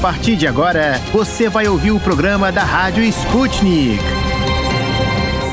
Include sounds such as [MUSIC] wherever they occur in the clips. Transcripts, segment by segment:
partir de agora, você vai ouvir o programa da Rádio Sputnik.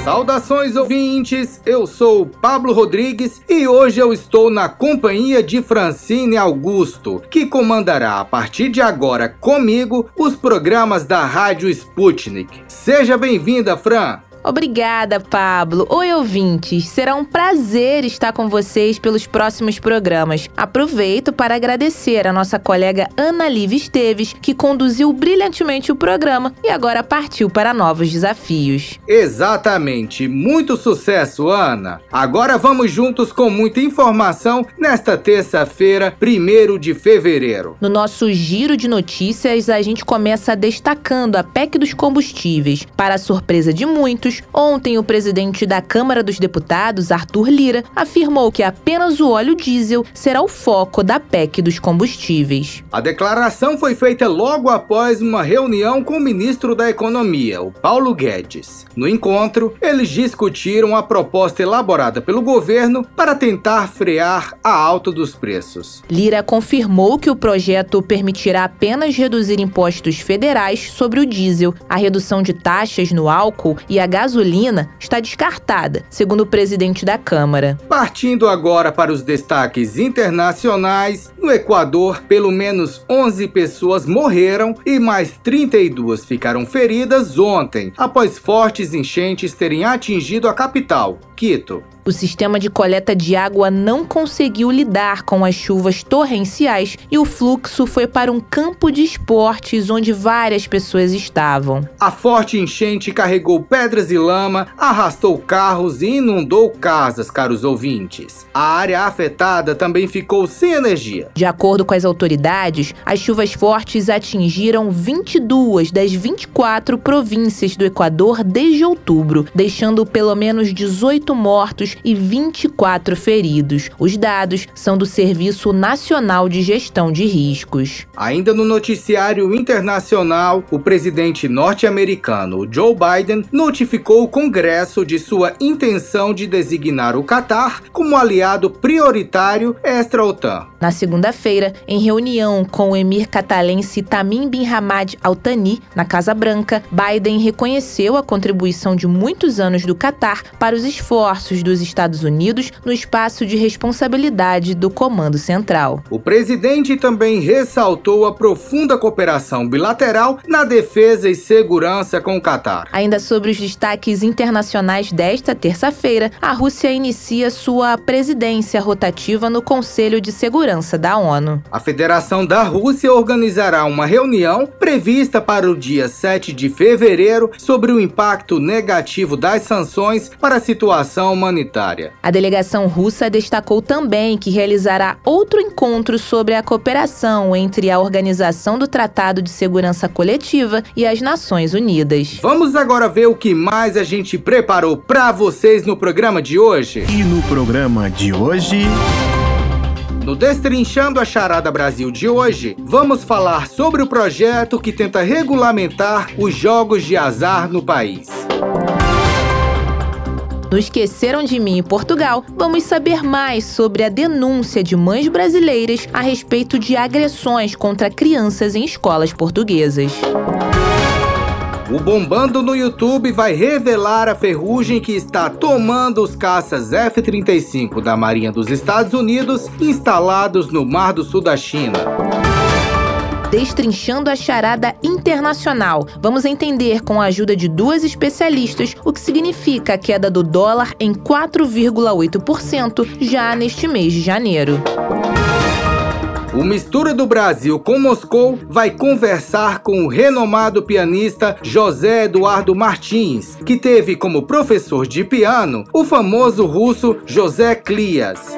Saudações ouvintes, eu sou Pablo Rodrigues e hoje eu estou na companhia de Francine Augusto, que comandará a partir de agora comigo os programas da Rádio Sputnik. Seja bem-vinda, Fran! Obrigada, Pablo. Oi, ouvintes. Será um prazer estar com vocês pelos próximos programas. Aproveito para agradecer a nossa colega Ana Liv Esteves, que conduziu brilhantemente o programa e agora partiu para novos desafios. Exatamente. Muito sucesso, Ana. Agora vamos juntos com muita informação nesta terça-feira, 1 de fevereiro. No nosso giro de notícias, a gente começa destacando a PEC dos combustíveis. Para a surpresa de muitos, ontem o presidente da Câmara dos Deputados, Arthur Lira, afirmou que apenas o óleo diesel será o foco da PEC dos combustíveis. A declaração foi feita logo após uma reunião com o ministro da Economia, o Paulo Guedes. No encontro, eles discutiram a proposta elaborada pelo governo para tentar frear a alta dos preços. Lira confirmou que o projeto permitirá apenas reduzir impostos federais sobre o diesel, a redução de taxas no álcool e a gasolina está descartada, segundo o presidente da Câmara. Partindo agora para os destaques internacionais, no Equador, pelo menos 11 pessoas morreram e mais 32 ficaram feridas ontem, após fortes enchentes terem atingido a capital, Quito. O sistema de coleta de água não conseguiu lidar com as chuvas torrenciais e o fluxo foi para um campo de esportes onde várias pessoas estavam. A forte enchente carregou pedras e lama, arrastou carros e inundou casas, caros ouvintes. A área afetada também ficou sem energia. De acordo com as autoridades, as chuvas fortes atingiram 22 das 24 províncias do Equador desde outubro, deixando pelo menos 18 mortos e 24 feridos. Os dados são do Serviço Nacional de Gestão de Riscos. Ainda no noticiário internacional, o presidente norte-americano Joe Biden notificou o Congresso de sua intenção de designar o Catar como aliado prioritário extra-OTAN. Na segunda-feira, em reunião com o emir catalense Tamim bin Hamad Al Thani, na Casa Branca, Biden reconheceu a contribuição de muitos anos do Catar para os esforços dos Estados Unidos no espaço de responsabilidade do Comando Central. O presidente também ressaltou a profunda cooperação bilateral na defesa e segurança com o Catar. Ainda sobre os destaques internacionais desta terça-feira, a Rússia inicia sua presidência rotativa no Conselho de Segurança da ONU. A Federação da Rússia organizará uma reunião prevista para o dia 7 de fevereiro sobre o impacto negativo das sanções para a situação humanitária. A delegação russa destacou também que realizará outro encontro sobre a cooperação entre a Organização do Tratado de Segurança Coletiva e as Nações Unidas. Vamos agora ver o que mais a gente preparou para vocês no programa de hoje. E no programa de hoje. No Destrinchando a Charada Brasil de hoje, vamos falar sobre o projeto que tenta regulamentar os jogos de azar no país. No Esqueceram de Mim em Portugal, vamos saber mais sobre a denúncia de mães brasileiras a respeito de agressões contra crianças em escolas portuguesas. O Bombando no YouTube vai revelar a ferrugem que está tomando os caças F-35 da Marinha dos Estados Unidos instalados no Mar do Sul da China. Destrinchando a charada internacional. Vamos entender, com a ajuda de duas especialistas, o que significa a queda do dólar em 4,8% já neste mês de janeiro. O Mistura do Brasil com Moscou vai conversar com o renomado pianista José Eduardo Martins, que teve como professor de piano o famoso russo José Clias.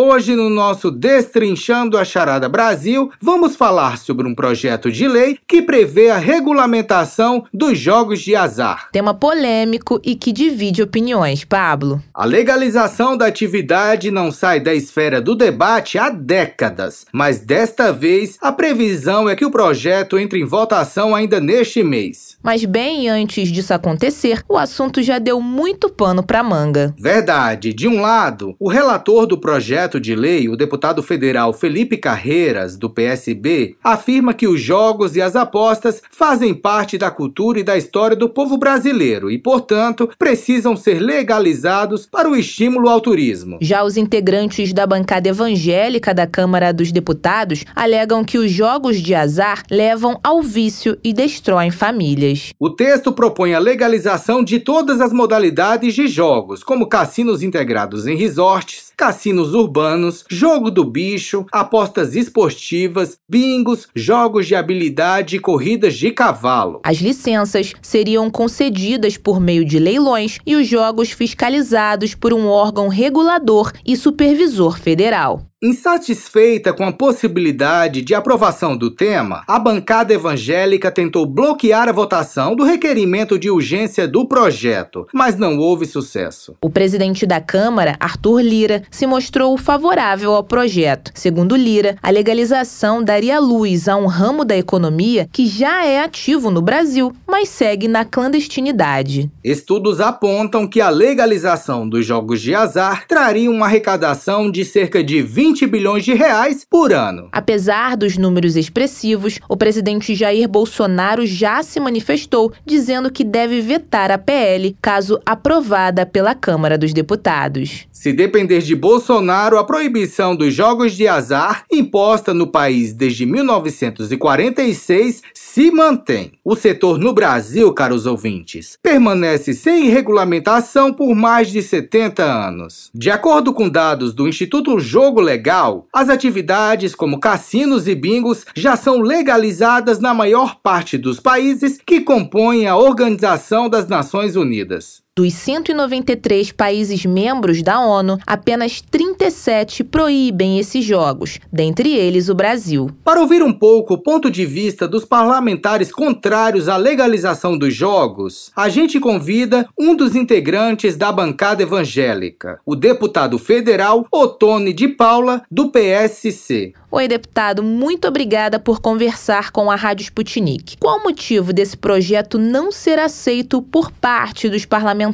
Hoje, no nosso Destrinchando a Charada Brasil, vamos falar sobre um projeto de lei que prevê a regulamentação dos jogos de azar. Tema polêmico e que divide opiniões, Pablo. A legalização da atividade não sai da esfera do debate há décadas, mas desta vez a previsão é que o projeto entre em votação ainda neste mês. Mas bem antes disso acontecer, o assunto já deu muito pano para manga. Verdade. De um lado, o relator do projeto de lei, o deputado federal Felipe Carreiras, do PSB, afirma que os jogos e as apostas fazem parte da cultura e da história do povo brasileiro e, portanto, precisam ser legalizados para o estímulo ao turismo. Já os integrantes da bancada evangélica da Câmara dos Deputados alegam que os jogos de azar levam ao vício e destroem famílias. O texto propõe a legalização de todas as modalidades de jogos, como cassinos integrados em resorts, cassinos urbanos, jogo do bicho, apostas esportivas, bingos, jogos de habilidade e corridas de cavalo. As licenças seriam concedidas por meio de leilões e os jogos fiscalizados por um órgão regulador e supervisor federal. Insatisfeita com a possibilidade de aprovação do tema, a bancada evangélica tentou bloquear a votação do requerimento de urgência do projeto, mas não houve sucesso. O presidente da Câmara, Arthur Lira, se mostrou favorável ao projeto. Segundo Lira, a legalização daria luz a um ramo da economia que já é ativo no Brasil, mas segue na clandestinidade. Estudos apontam que a legalização dos jogos de azar traria uma arrecadação de cerca de 20 20 bilhões de reais por ano. Apesar dos números expressivos, o presidente Jair Bolsonaro já se manifestou dizendo que deve vetar a PL caso aprovada pela Câmara dos Deputados. Se depender de Bolsonaro, a proibição dos jogos de azar, imposta no país desde 1946, se mantém. O setor no Brasil, caros ouvintes, permanece sem regulamentação por mais de 70 anos. De acordo com dados do Instituto Jogo Legal, as atividades como cassinos e bingos já são legalizadas na maior parte dos países que compõem a Organização das Nações Unidas. Dos 193 países membros da ONU, apenas 37 proíbem esses jogos, dentre eles o Brasil. Para ouvir um pouco o ponto de vista dos parlamentares contrários à legalização dos jogos, a gente convida um dos integrantes da bancada evangélica, o deputado federal Otone de Paula, do PSC. Oi, deputado, muito obrigada por conversar com a Rádio Sputnik. Qual o motivo desse projeto não ser aceito por parte dos parlamentares,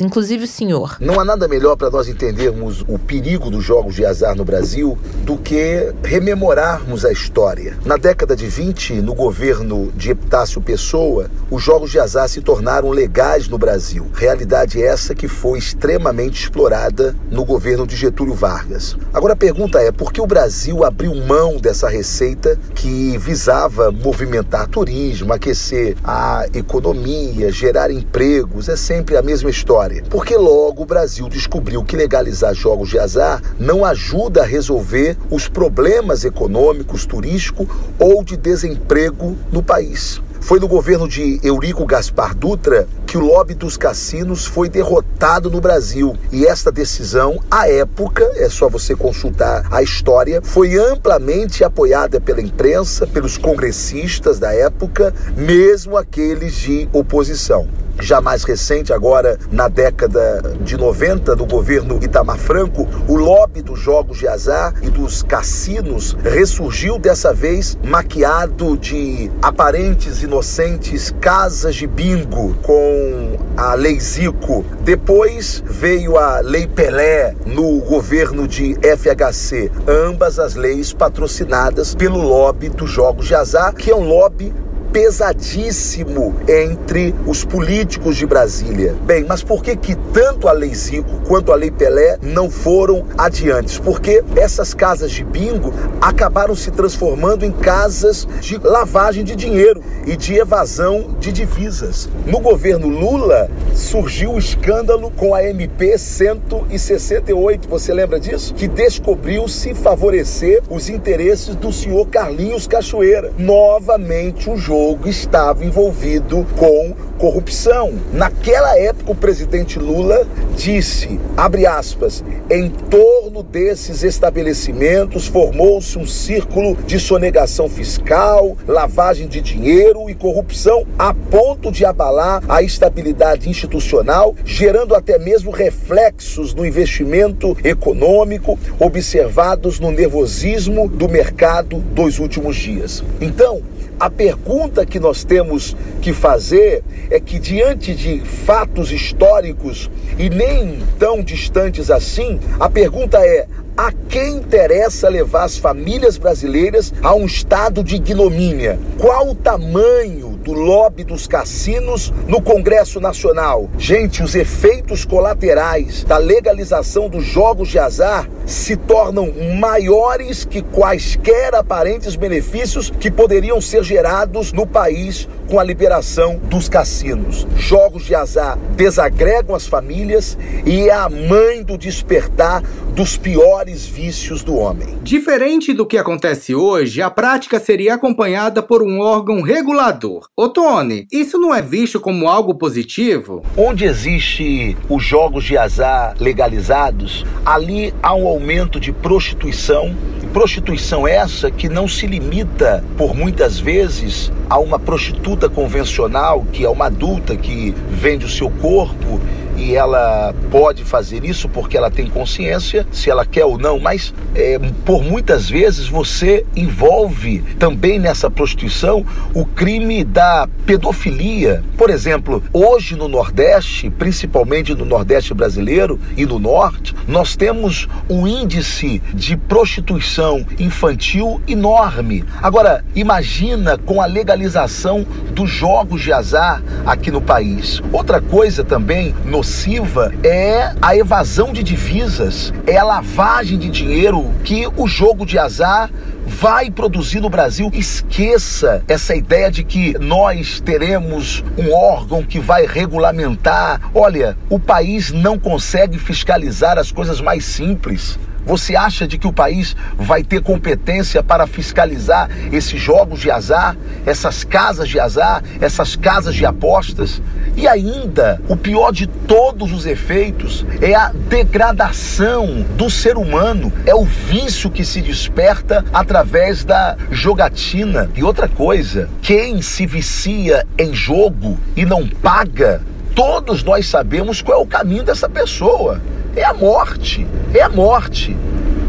inclusive o senhor? Não há nada melhor para nós entendermos o perigo dos jogos de azar no Brasil do que rememorarmos a história. Na década de 20, no governo de Epitácio Pessoa, os jogos de azar se tornaram legais no Brasil. Realidade essa que foi extremamente explorada no governo de Getúlio Vargas. Agora a pergunta é: por que o Brasil abriu mão dessa receita que visava movimentar turismo, aquecer a economia, gerar empregos. É sempre a mesma história. Porque logo o Brasil descobriu que legalizar jogos de azar não ajuda a resolver os problemas econômicos, turísticos ou de desemprego no país. Foi no governo de Eurico Gaspar Dutra que o lobby dos cassinos foi derrotado no Brasil. E esta decisão, à época, é só você consultar a história, foi amplamente apoiada pela imprensa, pelos congressistas da época, mesmo aqueles de oposição já mais recente, agora na década de 90, do governo Itamar Franco, o lobby dos jogos de azar e dos cassinos ressurgiu dessa vez maquiado de aparentes inocentes casas de bingo com a Lei Zico. Depois veio a Lei Pelé no governo de FHC, ambas as leis patrocinadas pelo lobby dos jogos de azar, que é um lobby pesadíssimo entre os políticos de Brasília. Bem, mas por que que tanto a Lei Zico quanto a Lei Pelé não foram adiantes? Porque essas casas de bingo acabaram se transformando em casas de lavagem de dinheiro e de evasão de divisas. No governo Lula surgiu o escândalo com a MP 168, você lembra disso? Que descobriu-se favorecer os interesses do senhor Carlinhos Cachoeira. Novamente um jogo estava envolvido com corrupção. Naquela época, o presidente Lula disse, abre aspas, em torno desses estabelecimentos formou-se um círculo de sonegação fiscal, lavagem de dinheiro e corrupção a ponto de abalar a estabilidade institucional, gerando até mesmo reflexos no investimento econômico observados no nervosismo do mercado dos últimos dias. Então, a pergunta que nós temos que fazer é que, diante de fatos históricos e nem tão distantes assim, a pergunta é: a quem interessa levar as famílias brasileiras a um estado de ignomínia? Qual o tamanho do lobby dos cassinos no Congresso Nacional? Gente, os efeitos colaterais da legalização dos jogos de azar se tornam maiores que quaisquer aparentes benefícios que poderiam ser gerados no país com a liberação dos cassinos. Jogos de azar desagregam as famílias e é a mãe do despertar dos piores vícios do homem. Diferente do que acontece hoje, a prática seria acompanhada por um órgão regulador. Ô Tony, isso não é visto como algo positivo? Onde existe os jogos de azar legalizados, ali há um aumento de prostituição Prostituição essa que não se limita, por muitas vezes, a uma prostituta convencional, que é uma adulta que vende o seu corpo e ela pode fazer isso porque ela tem consciência, se ela quer ou não, mas é, por muitas vezes você envolve também nessa prostituição o crime da pedofilia. Por exemplo, hoje no Nordeste, principalmente no Nordeste brasileiro e no Norte, nós temos um índice de prostituição infantil enorme. Agora, imagina com a legalização dos jogos de azar aqui no país. Outra coisa também no nociva é a evasão de divisas, é a lavagem de dinheiro que o jogo de azar vai produzir no Brasil. Esqueça essa ideia de que nós teremos um órgão que vai regulamentar. Olha, o país não consegue fiscalizar as coisas mais simples. Você acha de que o país vai ter competência para fiscalizar esses jogos de azar, essas casas de azar, essas casas de apostas? E ainda, o pior de todos os efeitos é a degradação do ser humano, é o vício que se desperta através da jogatina. E outra coisa, quem se vicia em jogo e não paga, todos nós sabemos qual é o caminho dessa pessoa é a morte, é a morte.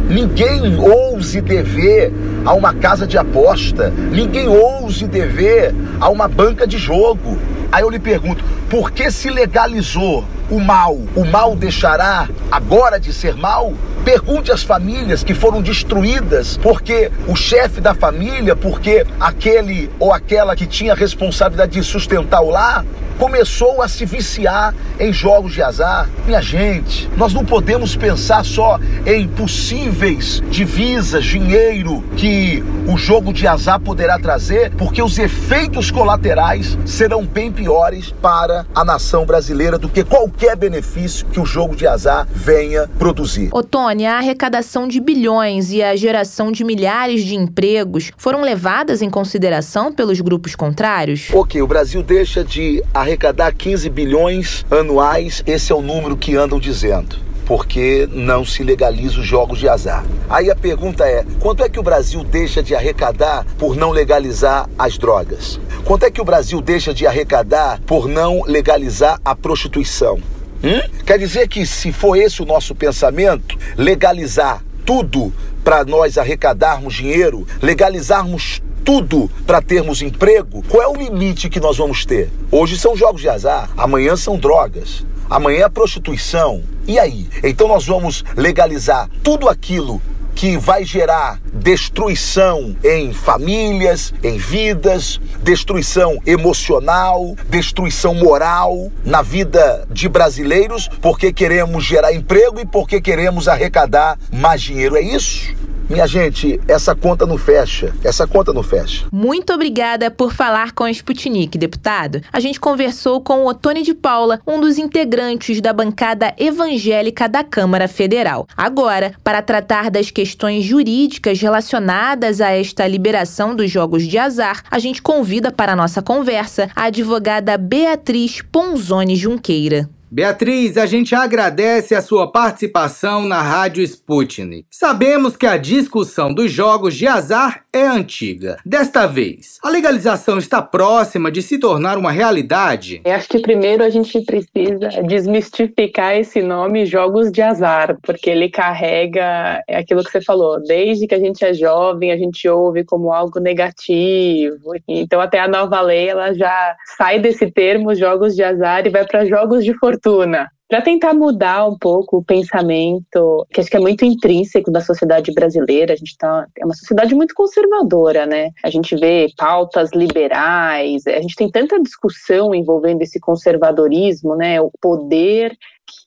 Ninguém ouse dever a uma casa de aposta, ninguém ouse dever a uma banca de jogo. Aí eu lhe pergunto, por que se legalizou o mal? O mal deixará agora de ser mal? Pergunte às famílias que foram destruídas porque o chefe da família, porque aquele ou aquela que tinha a responsabilidade de sustentar o lar, começou a se viciar em jogos de azar. Minha gente, nós não podemos pensar só em possíveis divisas, dinheiro que o jogo de azar poderá trazer, porque os efeitos colaterais serão bem piores para a nação brasileira do que qualquer benefício que o jogo de azar venha produzir. Ô Tony, a arrecadação de bilhões e a geração de milhares de empregos foram levadas em consideração pelos grupos contrários? Ok, o Brasil deixa de arrecadar 15 bilhões anuais, esse é o número que andam dizendo porque não se legaliza os jogos de azar. Aí a pergunta é: quanto é que o Brasil deixa de arrecadar por não legalizar as drogas? Quanto é que o Brasil deixa de arrecadar por não legalizar a prostituição? Hum? Quer dizer que, se for esse o nosso pensamento, legalizar tudo para nós arrecadarmos dinheiro, legalizarmos tudo para termos emprego, qual é o limite que nós vamos ter? Hoje são jogos de azar, amanhã são drogas, amanhã é prostituição. E aí? Então nós vamos legalizar tudo aquilo que vai gerar destruição em famílias, em vidas, destruição emocional, destruição moral na vida de brasileiros, porque queremos gerar emprego e porque queremos arrecadar mais dinheiro. É isso? Minha gente, essa conta não fecha. Essa conta não fecha. Muito obrigada por falar com a Sputnik, deputado. A gente conversou com o Otone de Paula, um dos integrantes da bancada evangélica da Câmara Federal. Agora, para tratar das questões jurídicas relacionadas a esta liberação dos jogos de azar, a gente convida para a nossa conversa a advogada Beatriz Ponzoni Junqueira. Beatriz, a gente agradece a sua participação na Rádio Sputnik. Sabemos que a discussão dos jogos de azar é antiga. Desta vez, a legalização está próxima de se tornar uma realidade? Eu acho que primeiro a gente precisa desmistificar esse nome jogos de azar, porque ele carrega é aquilo que você falou, desde que a gente é jovem, a gente ouve como algo negativo. Então até a nova lei ela já sai desse termo jogos de azar e vai para jogos de fortuna para tentar mudar um pouco o pensamento, que acho que é muito intrínseco da sociedade brasileira. A gente tá, é uma sociedade muito conservadora, né? A gente vê pautas liberais, a gente tem tanta discussão envolvendo esse conservadorismo, né? O poder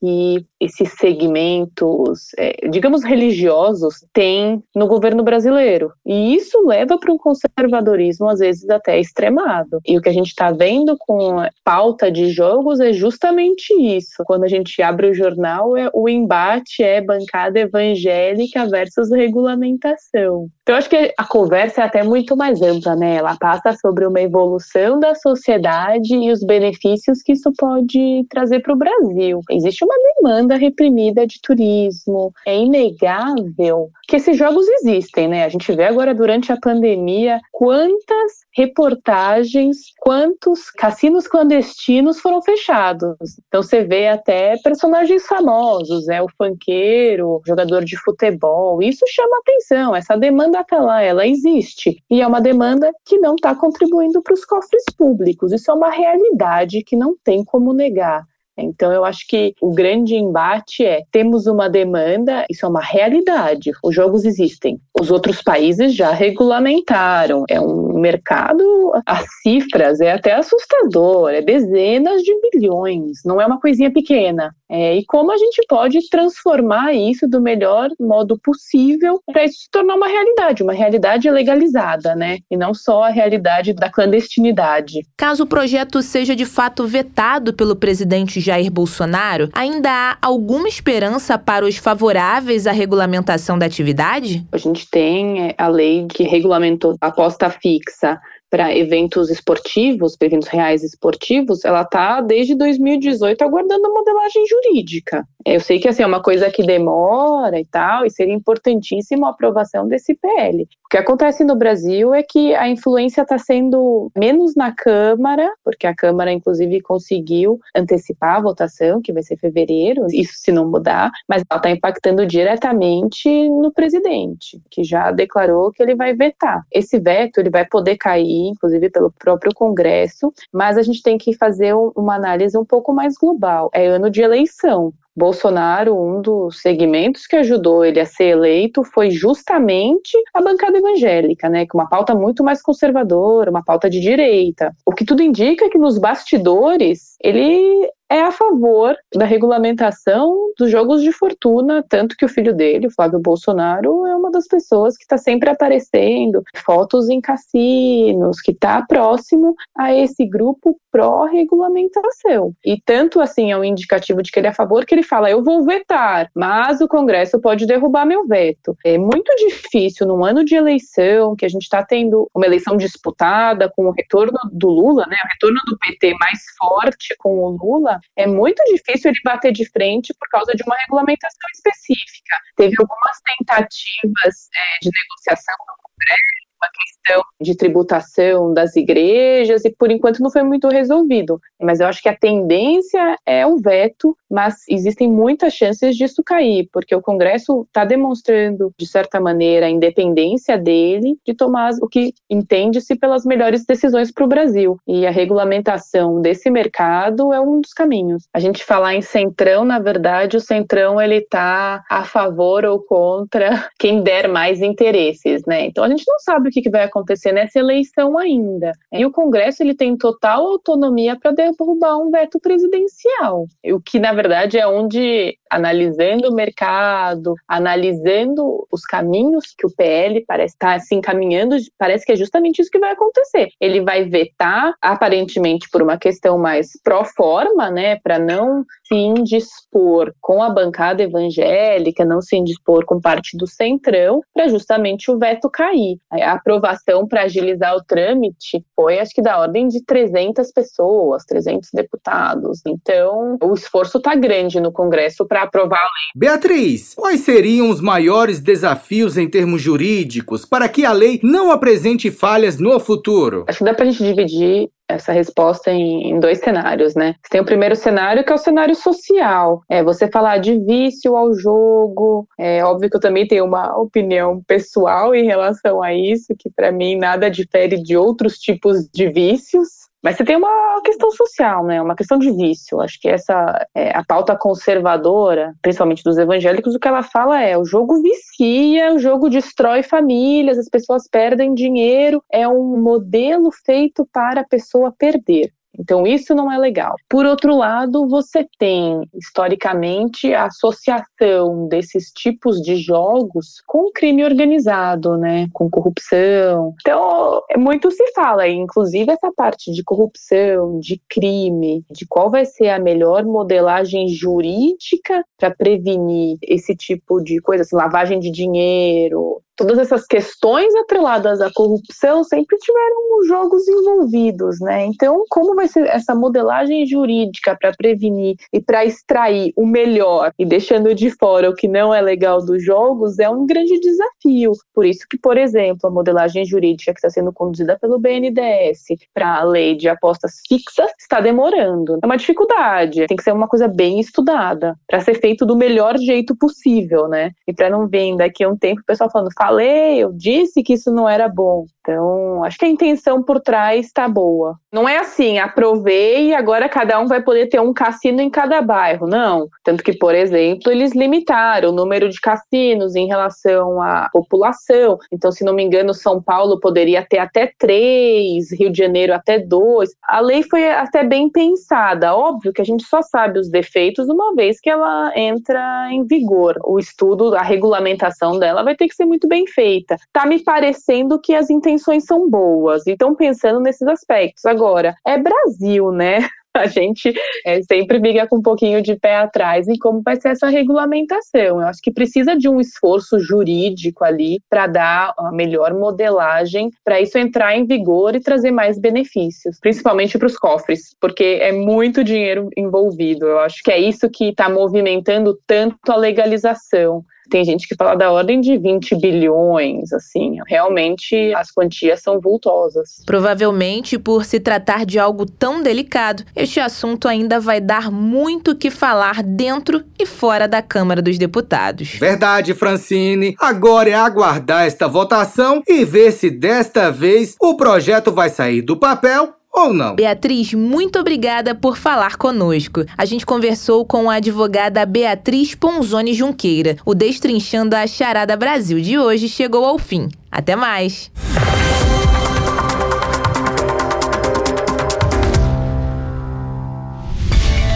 que esses segmentos, é, digamos, religiosos têm no governo brasileiro. E isso leva para um conservadorismo, às vezes, até extremado. E o que a gente está vendo com a pauta de jogos é justamente isso. Quando a gente abre o jornal, é, o embate é bancada evangélica versus regulamentação. Então, acho que a conversa é até muito mais ampla, né? Ela passa sobre uma evolução da sociedade e os benefícios que isso pode trazer para o Brasil. Existe uma demanda reprimida de turismo. É inegável que esses jogos existem, né? A gente vê agora durante a pandemia quantas reportagens, quantos cassinos clandestinos foram fechados. Então você vê até personagens famosos, né? O funkeiro, o jogador de futebol. Isso chama atenção. Essa demanda está lá, ela existe. E é uma demanda que não está contribuindo para os cofres públicos. Isso é uma realidade que não tem como negar. Então, eu acho que o grande embate é: temos uma demanda, isso é uma realidade, os jogos existem. Os outros países já regulamentaram. É um mercado, as cifras é até assustador, é dezenas de bilhões, não é uma coisinha pequena. É, e como a gente pode transformar isso do melhor modo possível para isso se tornar uma realidade, uma realidade legalizada, né? E não só a realidade da clandestinidade. Caso o projeto seja de fato vetado pelo presidente Jair Bolsonaro, ainda há alguma esperança para os favoráveis à regulamentação da atividade? A gente tem é, a lei que regulamentou a aposta fixa para eventos esportivos, para eventos reais esportivos, ela está desde 2018 aguardando modelagem jurídica. Eu sei que assim, é uma coisa que demora e tal, e seria importantíssimo a aprovação desse PL. O que acontece no Brasil é que a influência está sendo menos na Câmara, porque a Câmara, inclusive, conseguiu antecipar a votação, que vai ser fevereiro, isso se não mudar, mas ela está impactando diretamente no presidente, que já declarou que ele vai vetar. Esse veto ele vai poder cair inclusive pelo próprio Congresso, mas a gente tem que fazer uma análise um pouco mais global. É ano de eleição. Bolsonaro, um dos segmentos que ajudou ele a ser eleito foi justamente a bancada evangélica, né, com uma pauta muito mais conservadora, uma pauta de direita. O que tudo indica é que nos bastidores ele é a favor da regulamentação dos jogos de fortuna, tanto que o filho dele, o Flávio Bolsonaro, é uma das pessoas que está sempre aparecendo, fotos em cassinos, que está próximo a esse grupo pró-regulamentação. E tanto assim é um indicativo de que ele é a favor que ele fala: eu vou vetar, mas o Congresso pode derrubar meu veto. É muito difícil num ano de eleição, que a gente está tendo uma eleição disputada com o retorno do Lula, né, o retorno do PT mais forte com o Lula, é muito difícil ele bater de frente por causa de uma regulamentação específica. Teve algumas tentativas é, de negociação no Congresso, uma questão de tributação das igrejas, e por enquanto não foi muito resolvido. Mas eu acho que a tendência é o veto, mas existem muitas chances disso cair, porque o Congresso está demonstrando, de certa maneira, a independência dele de tomar o que entende-se pelas melhores decisões para o Brasil. E a regulamentação desse mercado é um dos caminhos. A gente falar em centrão, na verdade, o centrão ele está a favor ou contra [LAUGHS] quem der mais interesses, né? Então a gente não sabe o que vai acontecer nessa eleição ainda. E o Congresso ele tem total autonomia para derrubar um veto presidencial, o que na verdade é onde analisando o mercado, analisando os caminhos que o PL parece estar tá se encaminhando, parece que é justamente isso que vai acontecer. Ele vai vetar, aparentemente por uma questão mais pró forma, né, para não se indispor com a bancada evangélica, não se indispor com parte do centrão, para justamente o veto cair. A aprovação para agilizar o trâmite foi, acho que, da ordem de 300 pessoas, 300 deputados. Então, o esforço está grande no Congresso para aprovar a lei. Beatriz, quais seriam os maiores desafios em termos jurídicos para que a lei não apresente falhas no futuro? Acho que dá para a gente dividir essa resposta em, em, dois cenários, né? Você tem o primeiro cenário que é o cenário social, é você falar de vício ao jogo. É óbvio que eu também tenho uma opinião pessoal em relação a isso, que para mim nada difere de outros tipos de vícios. Mas você tem uma questão social, né? Uma questão de vício. Acho que essa é, a pauta conservadora, principalmente dos evangélicos, o que ela fala é: o jogo vicia, o jogo destrói famílias, as pessoas perdem dinheiro, é um modelo feito para a pessoa perder. Então, isso não é legal. Por outro lado, você tem, historicamente, a associação desses tipos de jogos com crime organizado, né? Com corrupção. Então, é muito se fala, inclusive essa parte de corrupção, de crime, de qual vai ser a melhor modelagem jurídica para prevenir esse tipo de coisa, assim, lavagem de dinheiro, todas essas questões atreladas à corrupção sempre tiveram jogos envolvidos, né? Então, como vai ser essa modelagem jurídica para prevenir e para extrair o melhor e deixando de fora o que não é legal dos jogos é um grande desafio. Por isso que, por exemplo, a modelagem jurídica que está sendo conduzida pelo BNDES para a lei de apostas fixas está demorando. É uma dificuldade. Tem que ser uma coisa bem estudada para ser feito do melhor jeito possível, né? E para não vir daqui a um tempo o pessoal falando falei, eu disse que isso não era bom. Então, acho que a intenção por trás está boa. Não é assim, aprovei e agora cada um vai poder ter um cassino em cada bairro. Não. Tanto que, por exemplo, eles limitaram o número de cassinos em relação à população. Então, se não me engano, São Paulo poderia ter até três, Rio de Janeiro até dois. A lei foi até bem pensada. Óbvio que a gente só sabe os defeitos uma vez que ela entra em vigor. O estudo, a regulamentação dela vai ter que ser muito bem feita. Tá me parecendo que as intenções são boas e estão pensando nesses aspectos. Agora, é Brasil, né? [LAUGHS] a gente é, sempre briga com um pouquinho de pé atrás em como vai ser essa regulamentação. Eu acho que precisa de um esforço jurídico ali para dar a melhor modelagem para isso entrar em vigor e trazer mais benefícios, principalmente para os cofres, porque é muito dinheiro envolvido. Eu acho que é isso que está movimentando tanto a legalização. Tem gente que fala da ordem de 20 bilhões, assim. Realmente as quantias são vultosas. Provavelmente por se tratar de algo tão delicado, este assunto ainda vai dar muito o que falar dentro e fora da Câmara dos Deputados. Verdade, Francine. Agora é aguardar esta votação e ver se desta vez o projeto vai sair do papel ou não? Beatriz, muito obrigada por falar conosco. A gente conversou com a advogada Beatriz Ponzoni Junqueira. O Destrinchando a Charada Brasil de hoje chegou ao fim. Até mais!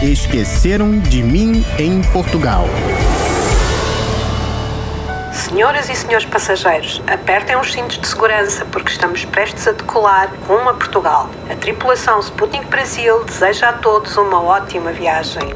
Esqueceram de mim em Portugal. Senhoras e senhores passageiros, apertem os cintos de segurança porque estamos prestes a decolar rumo a Portugal. A tripulação Sputnik Brasil deseja a todos uma ótima viagem.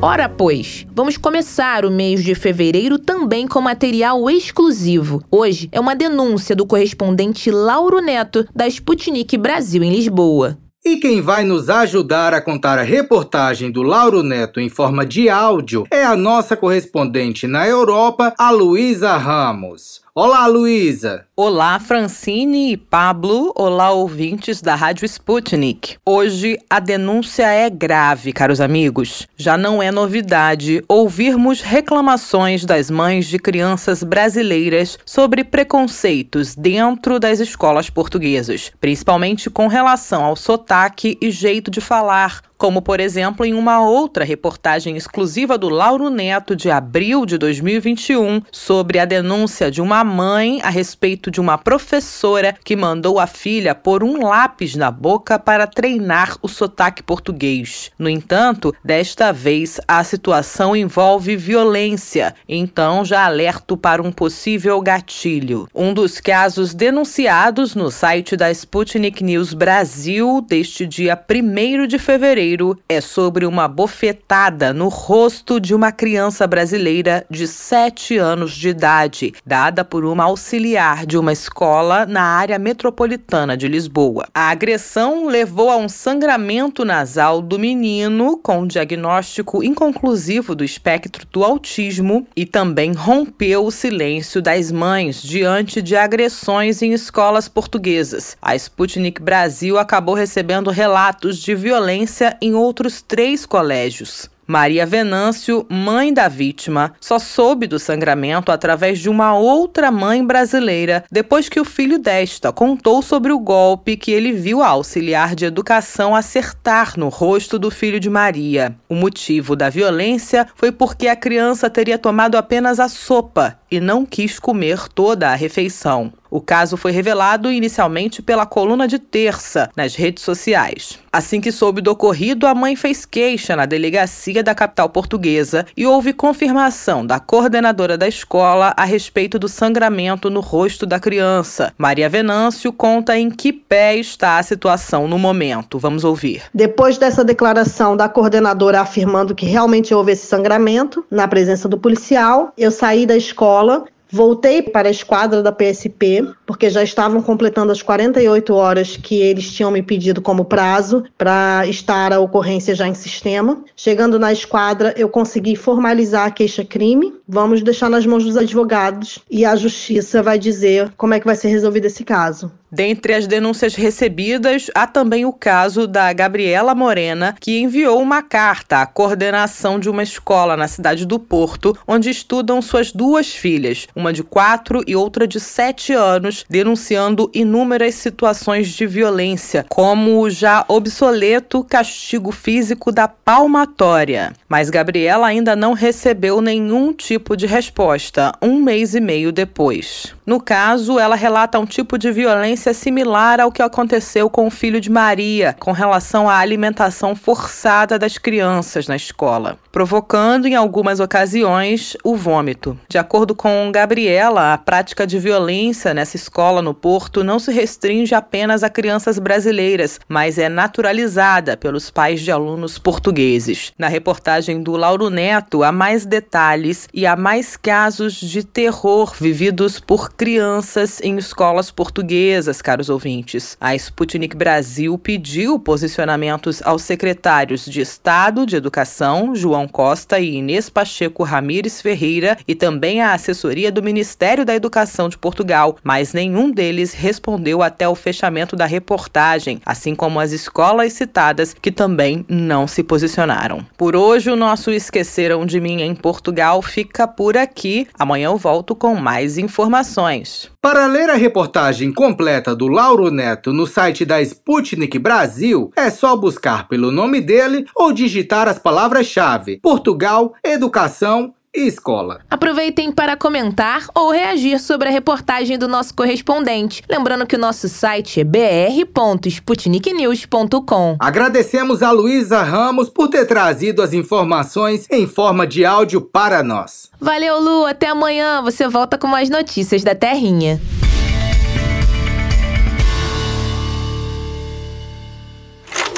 Ora, pois, vamos começar o mês de fevereiro também com material exclusivo. Hoje é uma denúncia do correspondente Lauro Neto, da Sputnik Brasil em Lisboa. E quem vai nos ajudar a contar a reportagem do Lauro Neto em forma de áudio é a nossa correspondente na Europa, a Luísa Ramos. Olá, Luísa! Olá, Francine e Pablo. Olá, ouvintes da Rádio Sputnik. Hoje a denúncia é grave, caros amigos. Já não é novidade ouvirmos reclamações das mães de crianças brasileiras sobre preconceitos dentro das escolas portuguesas, principalmente com relação ao sotaque e jeito de falar como por exemplo em uma outra reportagem exclusiva do Lauro Neto de abril de 2021 sobre a denúncia de uma mãe a respeito de uma professora que mandou a filha pôr um lápis na boca para treinar o sotaque português. No entanto, desta vez a situação envolve violência, então já alerto para um possível gatilho. Um dos casos denunciados no site da Sputnik News Brasil deste dia 1 de fevereiro é sobre uma bofetada no rosto de uma criança brasileira de 7 anos de idade, dada por uma auxiliar de uma escola na área metropolitana de Lisboa. A agressão levou a um sangramento nasal do menino com diagnóstico inconclusivo do espectro do autismo e também rompeu o silêncio das mães diante de agressões em escolas portuguesas. A Sputnik Brasil acabou recebendo relatos de violência em outros três colégios. Maria Venâncio, mãe da vítima, só soube do sangramento através de uma outra mãe brasileira depois que o filho desta contou sobre o golpe que ele viu a auxiliar de educação acertar no rosto do filho de Maria. O motivo da violência foi porque a criança teria tomado apenas a sopa e não quis comer toda a refeição. O caso foi revelado inicialmente pela coluna de terça nas redes sociais. Assim que soube do ocorrido, a mãe fez queixa na delegacia da capital portuguesa e houve confirmação da coordenadora da escola a respeito do sangramento no rosto da criança. Maria Venâncio conta em que pé está a situação no momento. Vamos ouvir. Depois dessa declaração da coordenadora afirmando que realmente houve esse sangramento na presença do policial, eu saí da escola Voltei para a esquadra da PSP, porque já estavam completando as 48 horas que eles tinham me pedido como prazo para estar a ocorrência já em sistema. Chegando na esquadra, eu consegui formalizar a queixa-crime. Vamos deixar nas mãos dos advogados e a justiça vai dizer como é que vai ser resolvido esse caso. Dentre as denúncias recebidas, há também o caso da Gabriela Morena, que enviou uma carta à coordenação de uma escola na cidade do Porto, onde estudam suas duas filhas, uma de quatro e outra de sete anos, denunciando inúmeras situações de violência, como o já obsoleto castigo físico da palmatória. Mas Gabriela ainda não recebeu nenhum tipo de resposta, um mês e meio depois. No caso, ela relata um tipo de violência similar ao que aconteceu com o filho de Maria, com relação à alimentação forçada das crianças na escola, provocando em algumas ocasiões o vômito. De acordo com Gabriela, a prática de violência nessa escola no Porto não se restringe apenas a crianças brasileiras, mas é naturalizada pelos pais de alunos portugueses. Na reportagem do Lauro Neto, há mais detalhes e há mais casos de terror vividos por crianças em escolas portuguesas, caros ouvintes. A Sputnik Brasil pediu posicionamentos aos secretários de Estado de Educação, João Costa e Inês Pacheco Ramires Ferreira, e também à assessoria do Ministério da Educação de Portugal, mas nenhum deles respondeu até o fechamento da reportagem, assim como as escolas citadas que também não se posicionaram. Por hoje, o nosso Esqueceram de Mim em Portugal fica por aqui. Amanhã eu volto com mais informações informações. Para ler a reportagem completa do Lauro Neto no site da Sputnik Brasil, é só buscar pelo nome dele ou digitar as palavras-chave Portugal, Educação e escola. Aproveitem para comentar ou reagir sobre a reportagem do nosso correspondente. Lembrando que o nosso site é br.sputniknews.com. Agradecemos a Luísa Ramos por ter trazido as informações em forma de áudio para nós. Valeu, Lu. Até amanhã. Você volta com mais notícias da Terrinha.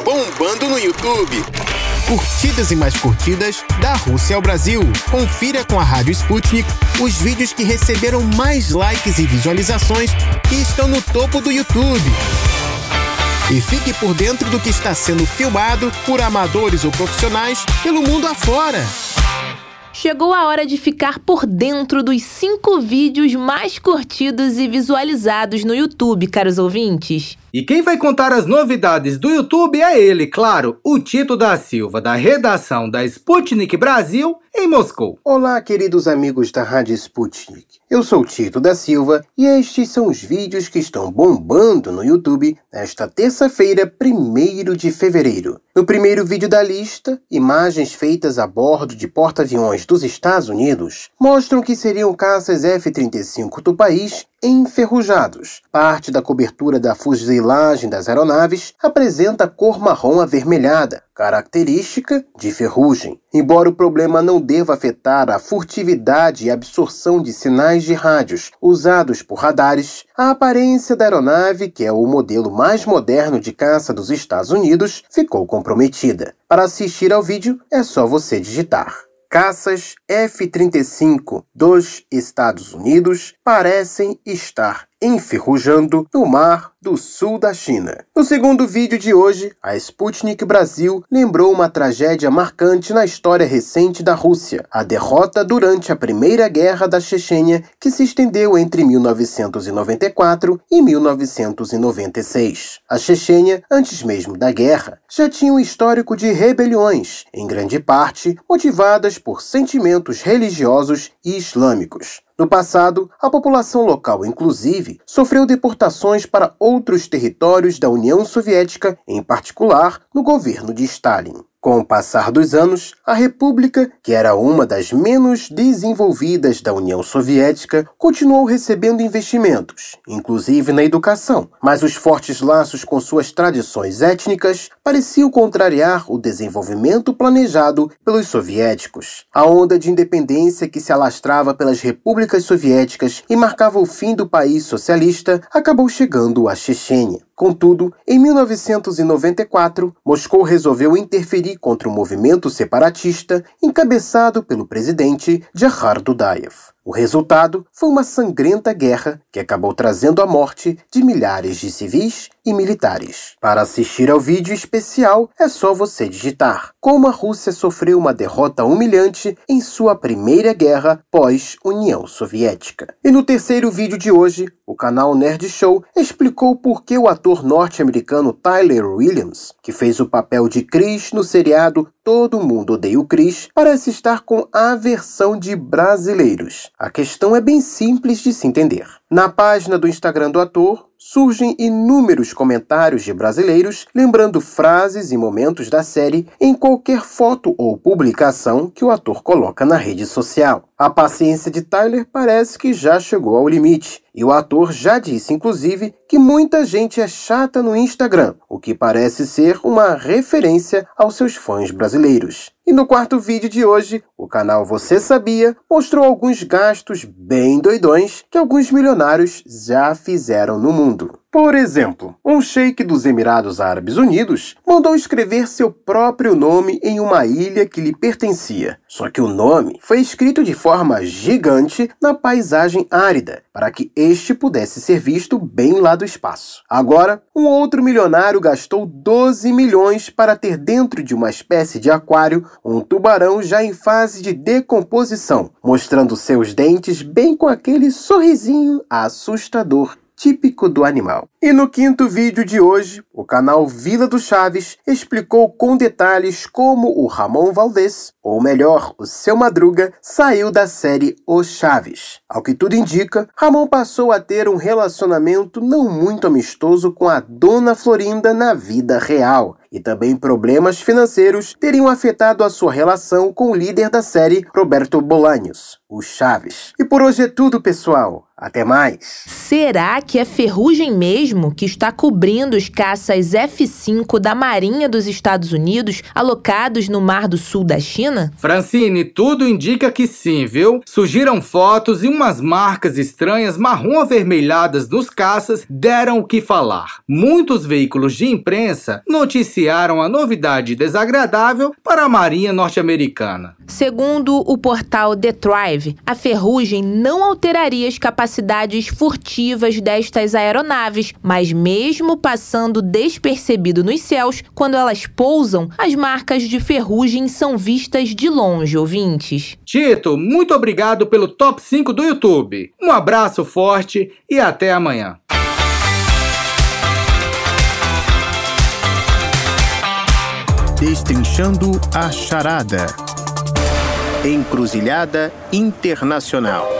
Bombando no YouTube curtidas e mais curtidas da Rússia ao Brasil. Confira com a Rádio Sputnik os vídeos que receberam mais likes e visualizações e estão no topo do YouTube. E fique por dentro do que está sendo filmado por amadores ou profissionais pelo mundo afora. Chegou a hora de ficar por dentro dos cinco vídeos mais curtidos e visualizados no YouTube, caros ouvintes. E quem vai contar as novidades do YouTube é ele, claro, o Tito da Silva, da redação da Sputnik Brasil, em Moscou. Olá, queridos amigos da Rádio Sputnik. Eu sou Tito da Silva e estes são os vídeos que estão bombando no YouTube nesta terça-feira, 1 de fevereiro. No primeiro vídeo da lista, imagens feitas a bordo de porta-aviões dos Estados Unidos mostram que seriam caças F-35 do país enferrujados. Parte da cobertura da fuselagem das aeronaves apresenta cor marrom avermelhada, característica de ferrugem. Embora o problema não deva afetar a furtividade e absorção de sinais de rádios usados por radares, a aparência da aeronave, que é o modelo mais moderno de caça dos Estados Unidos, ficou comprometida. Para assistir ao vídeo, é só você digitar. Caças F-35 dos Estados Unidos parecem estar enferrujando no mar do sul da China. No segundo vídeo de hoje, a Sputnik Brasil lembrou uma tragédia marcante na história recente da Rússia, a derrota durante a Primeira Guerra da Chechênia, que se estendeu entre 1994 e 1996. A Chechênia, antes mesmo da guerra, já tinha um histórico de rebeliões, em grande parte motivadas por sentimentos religiosos e islâmicos. No passado, a população local, inclusive, sofreu deportações para outros territórios da União Soviética, em particular no governo de Stalin. Com o passar dos anos, a República, que era uma das menos desenvolvidas da União Soviética, continuou recebendo investimentos, inclusive na educação, mas os fortes laços com suas tradições étnicas pareciam contrariar o desenvolvimento planejado pelos soviéticos. A onda de independência que se alastrava pelas repúblicas soviéticas e marcava o fim do país socialista acabou chegando à Chechênia. Contudo, em 1994, Moscou resolveu interferir contra o movimento separatista encabeçado pelo presidente Jahar Dudaev. O resultado foi uma sangrenta guerra que acabou trazendo a morte de milhares de civis e militares. Para assistir ao vídeo especial, é só você digitar como a Rússia sofreu uma derrota humilhante em sua primeira guerra pós-União Soviética. E no terceiro vídeo de hoje, o canal Nerd Show explicou por que o ator norte-americano Tyler Williams, que fez o papel de Chris no seriado Todo Mundo Odeia o Chris, parece estar com aversão de brasileiros. A questão é bem simples de se entender. Na página do Instagram do ator, surgem inúmeros comentários de brasileiros lembrando frases e momentos da série em qualquer foto ou publicação que o ator coloca na rede social. A paciência de Tyler parece que já chegou ao limite, e o ator já disse, inclusive, que muita gente é chata no Instagram, o que parece ser uma referência aos seus fãs brasileiros. E no quarto vídeo de hoje, o canal Você Sabia mostrou alguns gastos bem doidões que alguns milionários já fizeram no mundo. Por exemplo, um sheik dos Emirados Árabes Unidos mandou escrever seu próprio nome em uma ilha que lhe pertencia. Só que o nome foi escrito de forma gigante na paisagem árida, para que este pudesse ser visto bem lá do espaço. Agora, um outro milionário gastou 12 milhões para ter dentro de uma espécie de aquário um tubarão já em fase de decomposição, mostrando seus dentes bem com aquele sorrisinho assustador típico do animal. E no quinto vídeo de hoje, o canal Vila do Chaves explicou com detalhes como o Ramon Valdez, ou melhor, o seu Madruga, saiu da série Os Chaves. Ao que tudo indica, Ramon passou a ter um relacionamento não muito amistoso com a Dona Florinda na vida real. E também problemas financeiros teriam afetado a sua relação com o líder da série, Roberto Bolaños, o Chaves. E por hoje é tudo, pessoal. Até mais. Será que é ferrugem mesmo que está cobrindo os caças F-5 da Marinha dos Estados Unidos alocados no Mar do Sul da China? Francine, tudo indica que sim, viu? Surgiram fotos e umas marcas estranhas marrom avermelhadas nos caças deram o que falar. Muitos veículos de imprensa noticiaram a novidade desagradável para a Marinha norte-americana. Segundo o portal The Thrive, a ferrugem não alteraria as capacidades capacidades furtivas destas aeronaves, mas mesmo passando despercebido nos céus, quando elas pousam, as marcas de ferrugem são vistas de longe, ouvintes. Tito, muito obrigado pelo top 5 do YouTube. Um abraço forte e até amanhã. Destrinchando a Charada. Encruzilhada Internacional.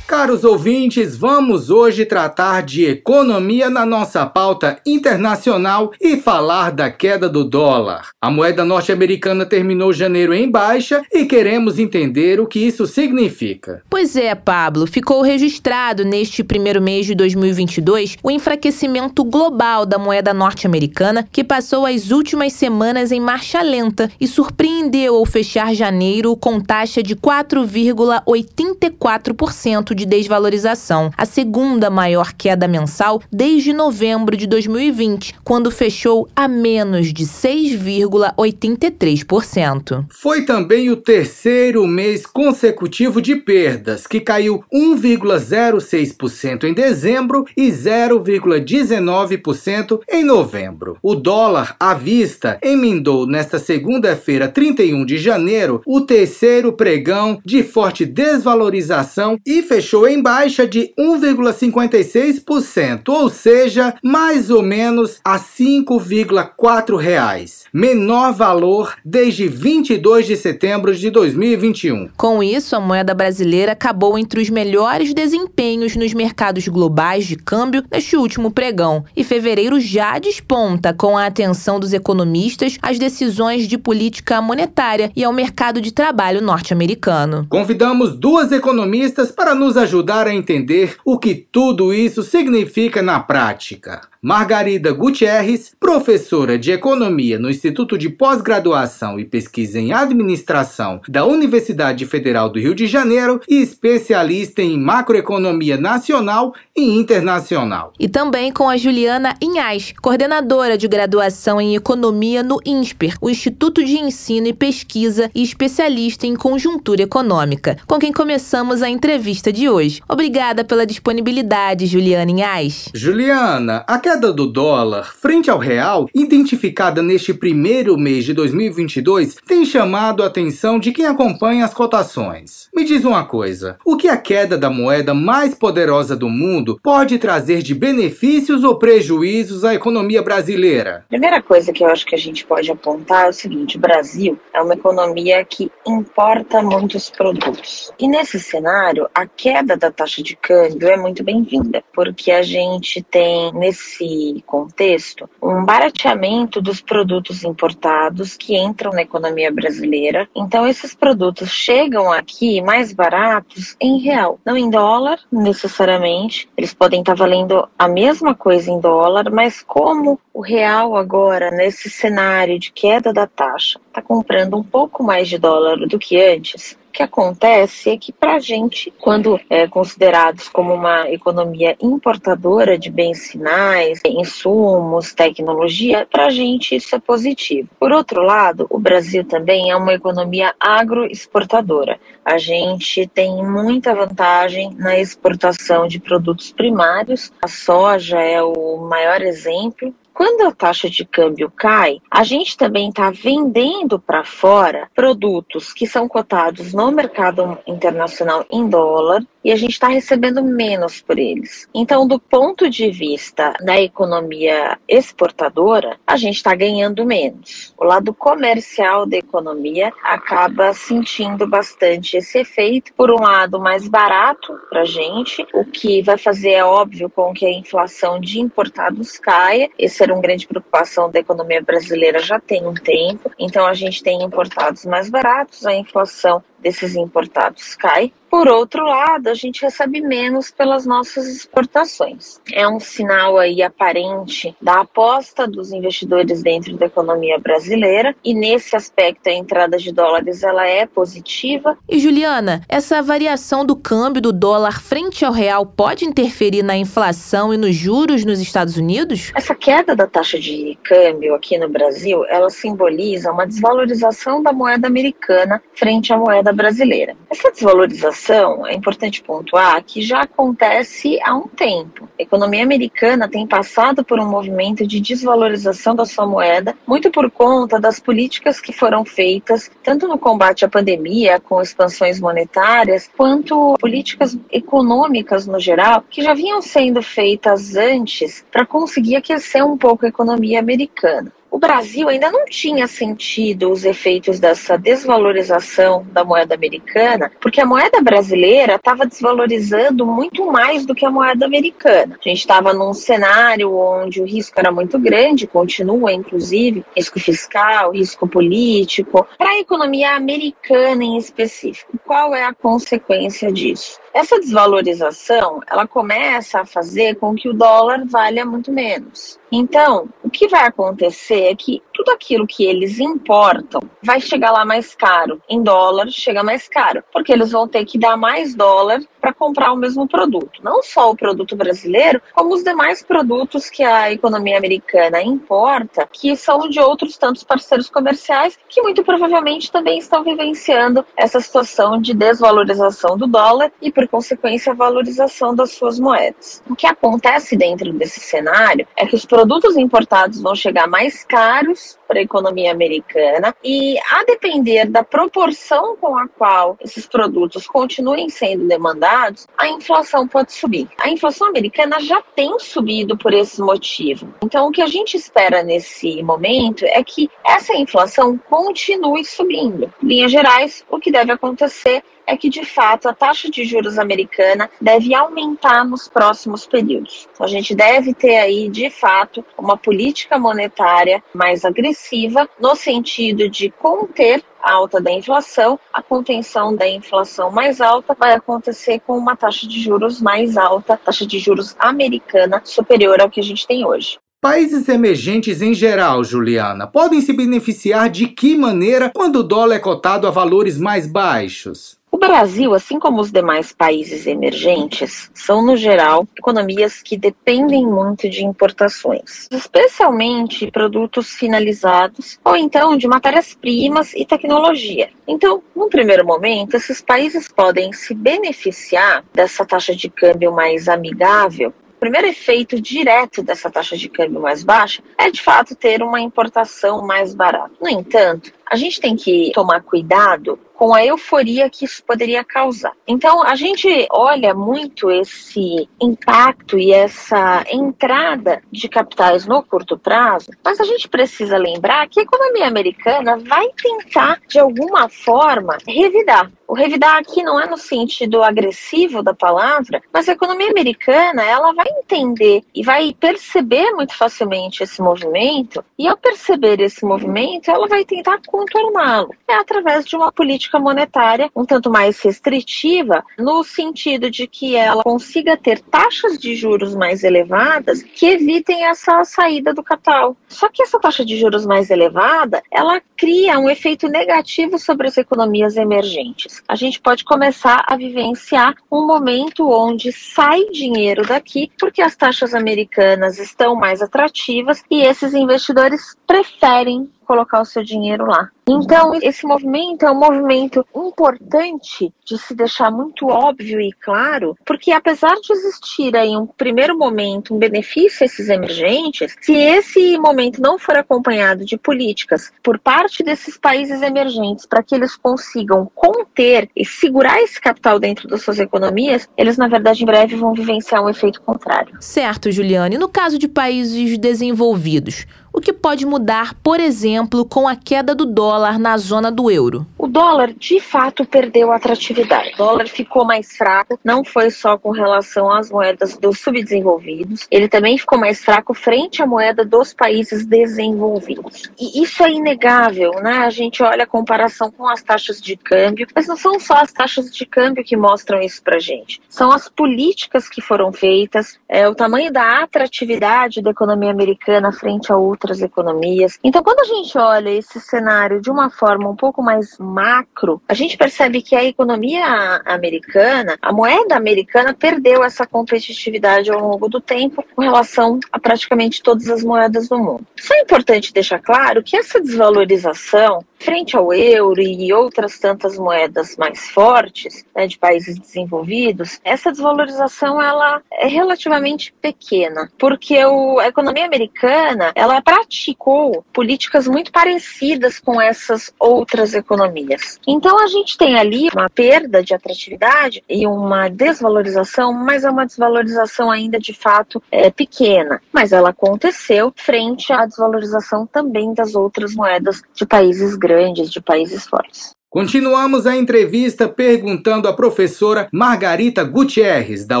Caros ouvintes, vamos hoje tratar de economia na nossa pauta internacional e falar da queda do dólar. A moeda norte-americana terminou janeiro em baixa e queremos entender o que isso significa. Pois é, Pablo, ficou registrado neste primeiro mês de 2022 o enfraquecimento global da moeda norte-americana, que passou as últimas semanas em marcha lenta e surpreendeu ao fechar janeiro com taxa de 4,84% de desvalorização, a segunda maior queda mensal desde novembro de 2020, quando fechou a menos de 6,83%. Foi também o terceiro mês consecutivo de perdas, que caiu 1,06% em dezembro e 0,19% em novembro. O dólar à vista emendou nesta segunda-feira, 31 de janeiro, o terceiro pregão de forte desvalorização e fechou fechou em baixa de 1,56%, ou seja, mais ou menos a 5,4 reais, menor valor desde 22 de setembro de 2021. Com isso, a moeda brasileira acabou entre os melhores desempenhos nos mercados globais de câmbio neste último pregão, e fevereiro já desponta com a atenção dos economistas às decisões de política monetária e ao mercado de trabalho norte-americano. Convidamos duas economistas para nos ajudar a entender o que tudo isso significa na prática. Margarida Gutierrez, professora de Economia no Instituto de Pós-Graduação e Pesquisa em Administração da Universidade Federal do Rio de Janeiro e especialista em macroeconomia nacional e internacional. E também com a Juliana Inhais, coordenadora de graduação em Economia no INSPER, o Instituto de Ensino e Pesquisa e especialista em conjuntura econômica, com quem começamos a entrevista de hoje. Obrigada pela disponibilidade, Juliana Inhais. Juliana, a queda do dólar frente ao real, identificada neste primeiro mês de 2022, tem chamado a atenção de quem acompanha as cotações. Me diz uma coisa: o que a queda da moeda mais poderosa do mundo pode trazer de benefícios ou prejuízos à economia brasileira? Primeira coisa que eu acho que a gente pode apontar é o seguinte: o Brasil é uma economia que importa muitos produtos. E nesse cenário, a queda da taxa de câmbio é muito bem-vinda, porque a gente tem nesse nesse contexto um barateamento dos produtos importados que entram na economia brasileira. Então, esses produtos chegam aqui mais baratos em real, não em dólar necessariamente. Eles podem estar valendo a mesma coisa em dólar, mas como o real agora, nesse cenário de queda da taxa, está comprando um pouco mais de dólar do que antes, o que acontece é que, para a gente, quando é, considerados como uma economia importadora de bens finais, insumos, tecnologia, para a gente isso é positivo. Por outro lado, o Brasil também é uma economia agroexportadora. A gente tem muita vantagem na exportação de produtos primários. A soja é o maior exemplo quando a taxa de câmbio cai, a gente também está vendendo para fora produtos que são cotados no mercado internacional em dólar e a gente está recebendo menos por eles. Então, do ponto de vista da economia exportadora, a gente está ganhando menos. O lado comercial da economia acaba sentindo bastante esse efeito. Por um lado, mais barato para a gente, o que vai fazer, é óbvio, com que a inflação de importados caia. Essa era uma grande preocupação da economia brasileira já tem um tempo. Então, a gente tem importados mais baratos, a inflação desses importados cai. Por outro lado, a gente recebe menos pelas nossas exportações. É um sinal aí aparente da aposta dos investidores dentro da economia brasileira e nesse aspecto a entrada de dólares ela é positiva. E Juliana, essa variação do câmbio do dólar frente ao real pode interferir na inflação e nos juros nos Estados Unidos? Essa queda da taxa de câmbio aqui no Brasil, ela simboliza uma desvalorização da moeda americana frente à moeda brasileira. Essa desvalorização, é importante pontuar, que já acontece há um tempo. A economia americana tem passado por um movimento de desvalorização da sua moeda, muito por conta das políticas que foram feitas, tanto no combate à pandemia, com expansões monetárias, quanto políticas econômicas no geral, que já vinham sendo feitas antes para conseguir aquecer um pouco a economia americana o Brasil ainda não tinha sentido os efeitos dessa desvalorização da moeda americana, porque a moeda brasileira estava desvalorizando muito mais do que a moeda americana. A gente estava num cenário onde o risco era muito grande, continua inclusive, risco fiscal, risco político, para a economia americana em específico. Qual é a consequência disso? Essa desvalorização, ela começa a fazer com que o dólar valha muito menos. Então, o que vai acontecer é que tudo aquilo que eles importam vai chegar lá mais caro. Em dólar, chega mais caro, porque eles vão ter que dar mais dólar para comprar o mesmo produto. Não só o produto brasileiro, como os demais produtos que a economia americana importa, que são de outros tantos parceiros comerciais que muito provavelmente também estão vivenciando essa situação de desvalorização do dólar e, por consequência, a valorização das suas moedas. O que acontece dentro desse cenário é que os produtos importados vão chegar mais caros para a economia americana e, a depender da proporção com a qual esses produtos continuem sendo demandados, a inflação pode subir. A inflação americana já tem subido por esse motivo. Então, o que a gente espera nesse momento é que essa inflação continue subindo. Em linhas gerais, o que deve acontecer é que, de fato, a taxa de juros americana deve aumentar nos próximos períodos. Então, a gente deve ter aí, de fato, uma política monetária mais agressiva, no sentido de conter a alta da inflação, a contenção da inflação mais alta vai acontecer com uma taxa de juros mais alta, taxa de juros americana superior ao que a gente tem hoje. Países emergentes em geral, Juliana, podem se beneficiar de que maneira quando o dólar é cotado a valores mais baixos? O Brasil, assim como os demais países emergentes, são, no geral, economias que dependem muito de importações, especialmente produtos finalizados ou então de matérias-primas e tecnologia. Então, num primeiro momento, esses países podem se beneficiar dessa taxa de câmbio mais amigável o primeiro efeito direto dessa taxa de câmbio mais baixa é, de fato, ter uma importação mais barata. No entanto, a gente tem que tomar cuidado com a euforia que isso poderia causar. Então, a gente olha muito esse impacto e essa entrada de capitais no curto prazo, mas a gente precisa lembrar que a economia americana vai tentar, de alguma forma, revidar. O revidar aqui não é no sentido agressivo da palavra, mas a economia americana ela vai entender e vai perceber muito facilmente esse movimento, e ao perceber esse movimento, ela vai tentar contorná-lo. É através de uma política monetária um tanto mais restritiva, no sentido de que ela consiga ter taxas de juros mais elevadas que evitem essa saída do capital. Só que essa taxa de juros mais elevada, ela cria um efeito negativo sobre as economias emergentes. A gente pode começar a vivenciar um momento onde sai dinheiro daqui porque as taxas americanas estão mais atrativas e esses investidores preferem colocar o seu dinheiro lá. Então, esse movimento é um movimento importante de se deixar muito óbvio e claro, porque apesar de existir aí um primeiro momento, um benefício a esses emergentes, se esse momento não for acompanhado de políticas por parte desses países emergentes para que eles consigam conter e segurar esse capital dentro das suas economias, eles na verdade em breve vão vivenciar um efeito contrário. Certo, Juliane. No caso de países desenvolvidos, o que pode mudar, por exemplo, com a queda do dólar na zona do euro? O dólar, de fato, perdeu atratividade. O dólar ficou mais fraco, não foi só com relação às moedas dos subdesenvolvidos, ele também ficou mais fraco frente à moeda dos países desenvolvidos. E isso é inegável, né? A gente olha a comparação com as taxas de câmbio, mas não são só as taxas de câmbio que mostram isso pra gente. São as políticas que foram feitas, é o tamanho da atratividade da economia americana frente a outras economias. Então, quando a gente olha esse cenário de uma forma um pouco mais macro, a gente percebe que a economia americana, a moeda americana perdeu essa competitividade ao longo do tempo com relação a praticamente todas as moedas do mundo. Só é importante deixar claro que essa desvalorização frente ao euro e outras tantas moedas mais fortes né, de países desenvolvidos, essa desvalorização ela é relativamente pequena, porque o, a economia americana ela praticou políticas muito parecidas com essas outras economias. Então a gente tem ali uma perda de atratividade e uma desvalorização, mas é uma desvalorização ainda de fato é, pequena. Mas ela aconteceu frente à desvalorização também das outras moedas de países grandes, de países fortes. Continuamos a entrevista perguntando à professora Margarita Gutierrez, da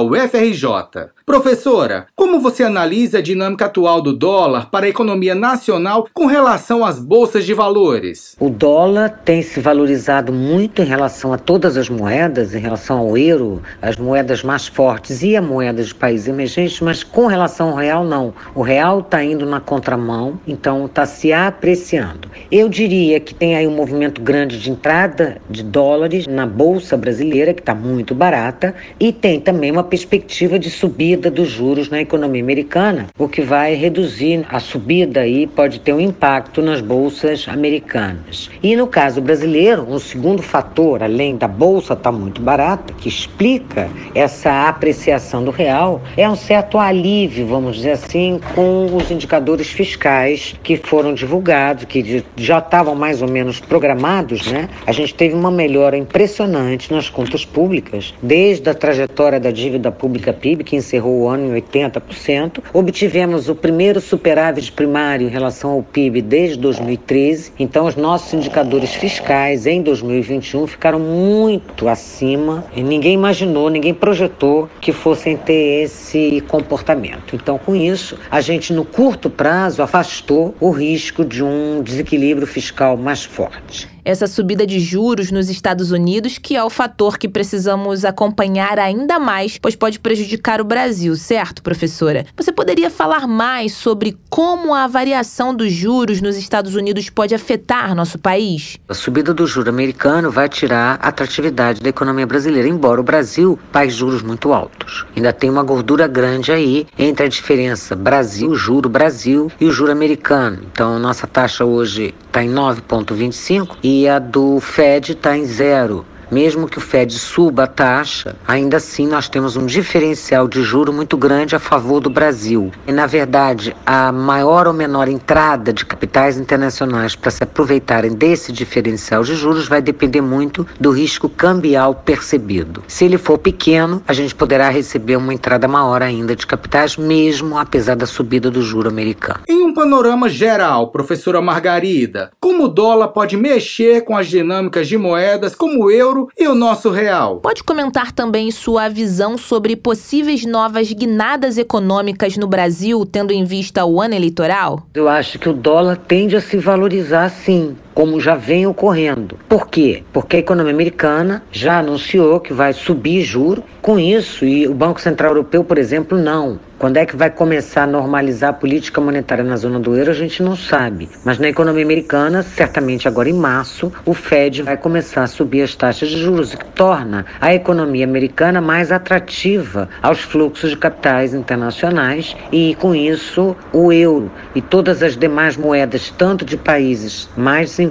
UFRJ. Professora, como você analisa a dinâmica atual do dólar para a economia nacional com relação às bolsas de valores? O dólar tem se valorizado muito em relação a todas as moedas, em relação ao euro, as moedas mais fortes e a moeda de países emergentes, mas com relação ao real, não. O real está indo na contramão, então está se apreciando. Eu diria que tem aí um movimento grande de entrada de dólares na bolsa brasileira, que está muito barata, e tem também uma perspectiva de subida subida dos juros na economia americana, o que vai reduzir a subida e pode ter um impacto nas bolsas americanas. E no caso brasileiro, um segundo fator, além da bolsa estar tá muito barata, que explica essa apreciação do real, é um certo alívio, vamos dizer assim, com os indicadores fiscais que foram divulgados, que já estavam mais ou menos programados, né? A gente teve uma melhora impressionante nas contas públicas, desde a trajetória da dívida pública PIB, que encerrou o ano em 80%. Obtivemos o primeiro superávit primário em relação ao PIB desde 2013. Então, os nossos indicadores fiscais em 2021 ficaram muito acima e ninguém imaginou, ninguém projetou que fossem ter esse comportamento. Então, com isso, a gente no curto prazo afastou o risco de um desequilíbrio fiscal mais forte essa subida de juros nos Estados Unidos, que é o fator que precisamos acompanhar ainda mais, pois pode prejudicar o Brasil, certo, professora? Você poderia falar mais sobre como a variação dos juros nos Estados Unidos pode afetar nosso país? A subida do juro americano vai tirar a atratividade da economia brasileira, embora o Brasil pague juros muito altos. Ainda tem uma gordura grande aí entre a diferença Brasil, juro Brasil e o juro americano. Então, nossa taxa hoje está em 9,25 e a do Fed está em zero. Mesmo que o Fed suba a taxa, ainda assim nós temos um diferencial de juro muito grande a favor do Brasil. E, na verdade, a maior ou menor entrada de capitais internacionais para se aproveitarem desse diferencial de juros vai depender muito do risco cambial percebido. Se ele for pequeno, a gente poderá receber uma entrada maior ainda de capitais, mesmo apesar da subida do juro americano. Em um panorama geral, professora Margarida, como o dólar pode mexer com as dinâmicas de moedas como o euro e o nosso real. Pode comentar também sua visão sobre possíveis novas guinadas econômicas no Brasil, tendo em vista o ano eleitoral? Eu acho que o dólar tende a se valorizar sim como já vem ocorrendo. Por quê? Porque a economia americana já anunciou que vai subir juro. Com isso, e o Banco Central Europeu, por exemplo, não. Quando é que vai começar a normalizar a política monetária na zona do euro, a gente não sabe. Mas na economia americana, certamente agora em março, o Fed vai começar a subir as taxas de juros, que torna a economia americana mais atrativa aos fluxos de capitais internacionais e, com isso, o euro e todas as demais moedas, tanto de países mais desenvolvidos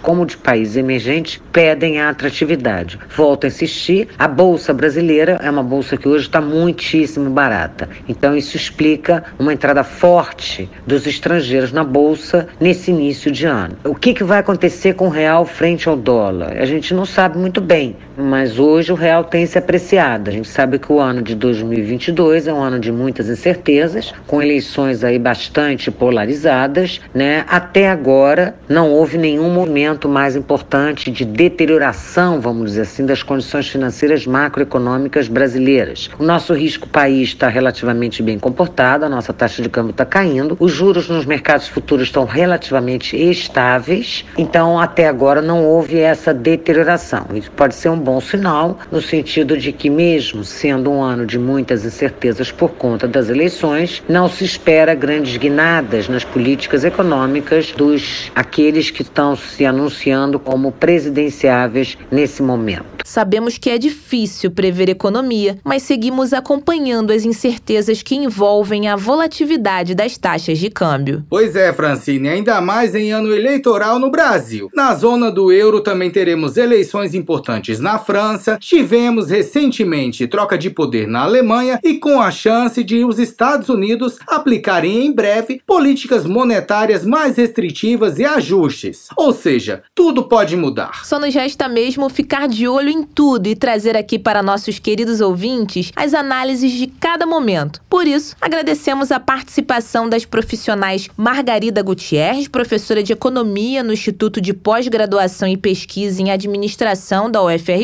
como de países emergentes, pedem a atratividade. Volto a insistir, a bolsa brasileira é uma bolsa que hoje está muitíssimo barata. Então, isso explica uma entrada forte dos estrangeiros na bolsa nesse início de ano. O que, que vai acontecer com o real frente ao dólar? A gente não sabe muito bem, mas hoje o real tem se apreciado. A gente sabe que o ano de 2022 é um ano de muitas incertezas, com eleições aí bastante polarizadas, né? Até agora não houve nenhum movimento mais importante de deterioração, vamos dizer assim, das condições financeiras macroeconômicas brasileiras. O nosso risco país está relativamente bem comportada, a nossa taxa de câmbio está caindo, os juros nos mercados futuros estão relativamente estáveis, então até agora não houve essa deterioração. Isso pode ser um bom sinal, no sentido de que, mesmo sendo um ano de muitas incertezas por conta das eleições, não se espera grandes guinadas nas políticas econômicas dos aqueles que estão se anunciando como presidenciáveis nesse momento. Sabemos que é difícil prever economia, mas seguimos acompanhando as incertezas que envolvem a volatilidade das taxas de câmbio. Pois é, Francine, ainda mais em ano eleitoral no Brasil. Na zona do euro também teremos eleições importantes na França, tivemos recentemente troca de poder na Alemanha e com a chance de os Estados Unidos aplicarem em breve políticas monetárias mais restritivas e ajustes. Ou seja, tudo pode mudar. Só nos resta mesmo ficar de olho em tudo e trazer aqui para nossos queridos ouvintes as análises de cada momento. Por isso, agradecemos a participação das profissionais Margarida Gutierrez, professora de Economia no Instituto de Pós-Graduação e Pesquisa em Administração da UFRJ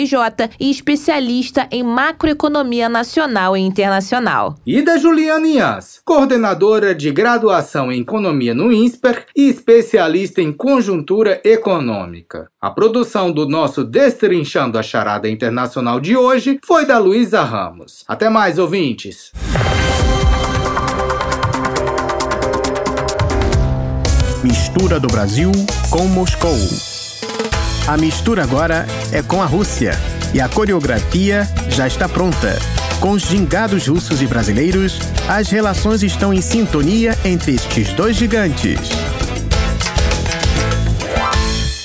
e especialista em macroeconomia nacional e internacional. E da Juliana Inhas, coordenadora de graduação em Economia no INSPER e especialista em conjuntura econômica. A produção do nosso Destrinchando a Charada Internacional de hoje foi da Luísa Ramos. Até mais, ouvintes! Mistura do Brasil com Moscou. A mistura agora é com a Rússia e a coreografia já está pronta. Com os gingados russos e brasileiros, as relações estão em sintonia entre estes dois gigantes.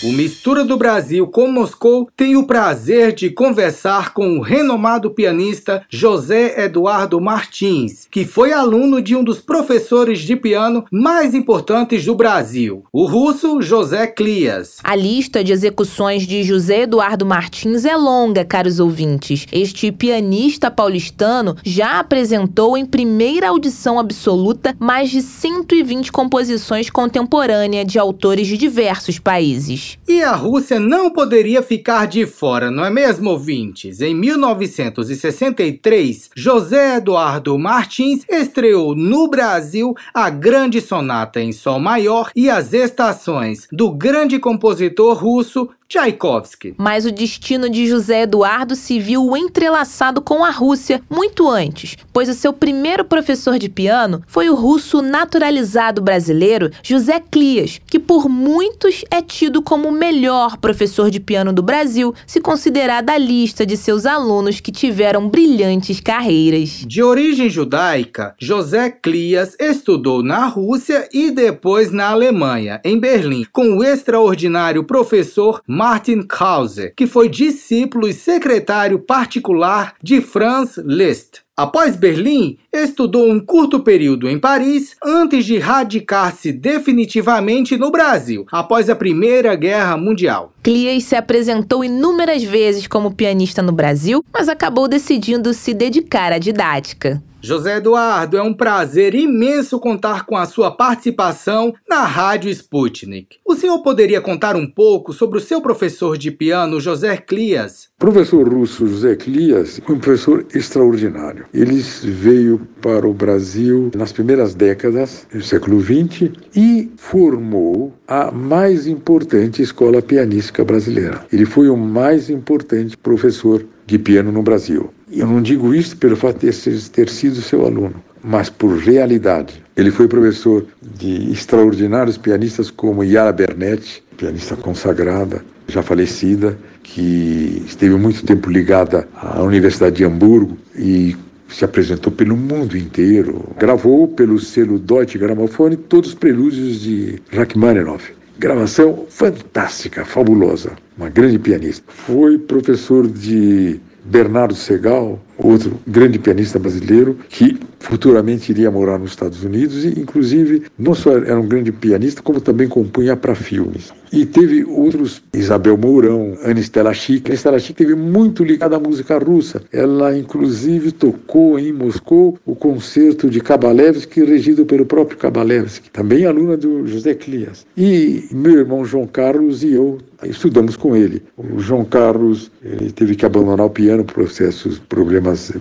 O Mistura do Brasil com Moscou tem o prazer de conversar com o renomado pianista José Eduardo Martins, que foi aluno de um dos professores de piano mais importantes do Brasil, o russo José Clias. A lista de execuções de José Eduardo Martins é longa, caros ouvintes. Este pianista paulistano já apresentou em primeira audição absoluta mais de 120 composições contemporâneas de autores de diversos países. E a Rússia não poderia ficar de fora, não é mesmo, ouvintes? Em 1963, José Eduardo Martins estreou no Brasil a Grande Sonata em Sol Maior e as estações do grande compositor russo Tchaikovsky. Mas o destino de José Eduardo se viu entrelaçado com a Rússia muito antes, pois o seu primeiro professor de piano foi o russo naturalizado brasileiro José Clias, que por muitos é tido como o melhor professor de piano do Brasil, se considerar da lista de seus alunos que tiveram brilhantes carreiras. De origem judaica, José Clias estudou na Rússia e depois na Alemanha, em Berlim, com o extraordinário professor Martin Krause, que foi discípulo e secretário particular de Franz Liszt. Após Berlim, estudou um curto período em Paris antes de radicar-se definitivamente no Brasil, após a Primeira Guerra Mundial. Clias se apresentou inúmeras vezes como pianista no Brasil, mas acabou decidindo se dedicar à didática. José Eduardo, é um prazer imenso contar com a sua participação na Rádio Sputnik. O senhor poderia contar um pouco sobre o seu professor de piano, José Clias? Professor russo José Clias foi um professor extraordinário. Ele veio para o Brasil nas primeiras décadas do século XX e formou a mais importante escola pianística brasileira. Ele foi o mais importante professor de piano no Brasil. Eu não digo isso pelo fato de ter sido seu aluno, mas por realidade. Ele foi professor de extraordinários pianistas como Yara Bernetti, pianista consagrada, já falecida, que esteve muito tempo ligada à Universidade de Hamburgo e se apresentou pelo mundo inteiro. Gravou pelo selo Deutsche Grammophon todos os prelúdios de Rachmaninoff. Gravação fantástica, fabulosa. Uma grande pianista. Foi professor de Bernardo Segal, outro grande pianista brasileiro, que futuramente iria morar nos Estados Unidos e, inclusive, não só era um grande pianista, como também compunha para filmes. E teve outros, Isabel Mourão, Anne Stella Chic. Anne Stella Chic teve muito ligada à música russa. Ela, inclusive, tocou em Moscou o concerto de Kabalevsky, regido pelo próprio Kabalevsky, também aluna do José Clias. E meu irmão João Carlos e eu estudamos com ele. O João Carlos ele teve que abandonar o piano por processos, problemas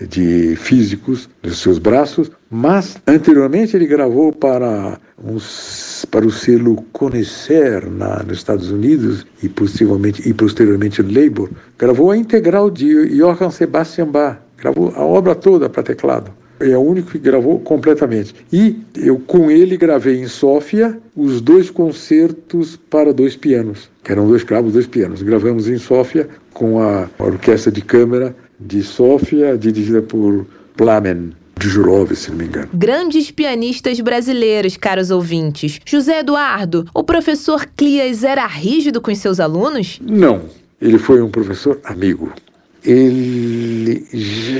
eh, de físicos nos seus braços, mas anteriormente ele gravou para uns, para o selo Conhecer na, nos Estados Unidos e possivelmente e posteriormente Labor, gravou a integral de Johann Sebastian Bach, gravou a obra toda para teclado. É o único que gravou completamente. E eu com ele gravei em Sófia os dois concertos para dois pianos, que eram dois cravos, dois pianos. Gravamos em Sófia com a orquestra de câmara de Sófia, dirigida por Plamen de Jurov, se não me engano. Grandes pianistas brasileiros, caros ouvintes. José Eduardo, o professor Clias era rígido com seus alunos? Não, ele foi um professor amigo. Ele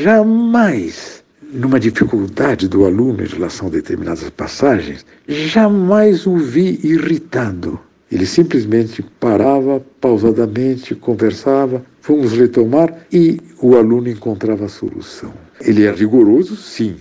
jamais, numa dificuldade do aluno em relação a determinadas passagens, jamais o vi irritado. Ele simplesmente parava pausadamente, conversava, fomos retomar e o aluno encontrava a solução. Ele é rigoroso, sim,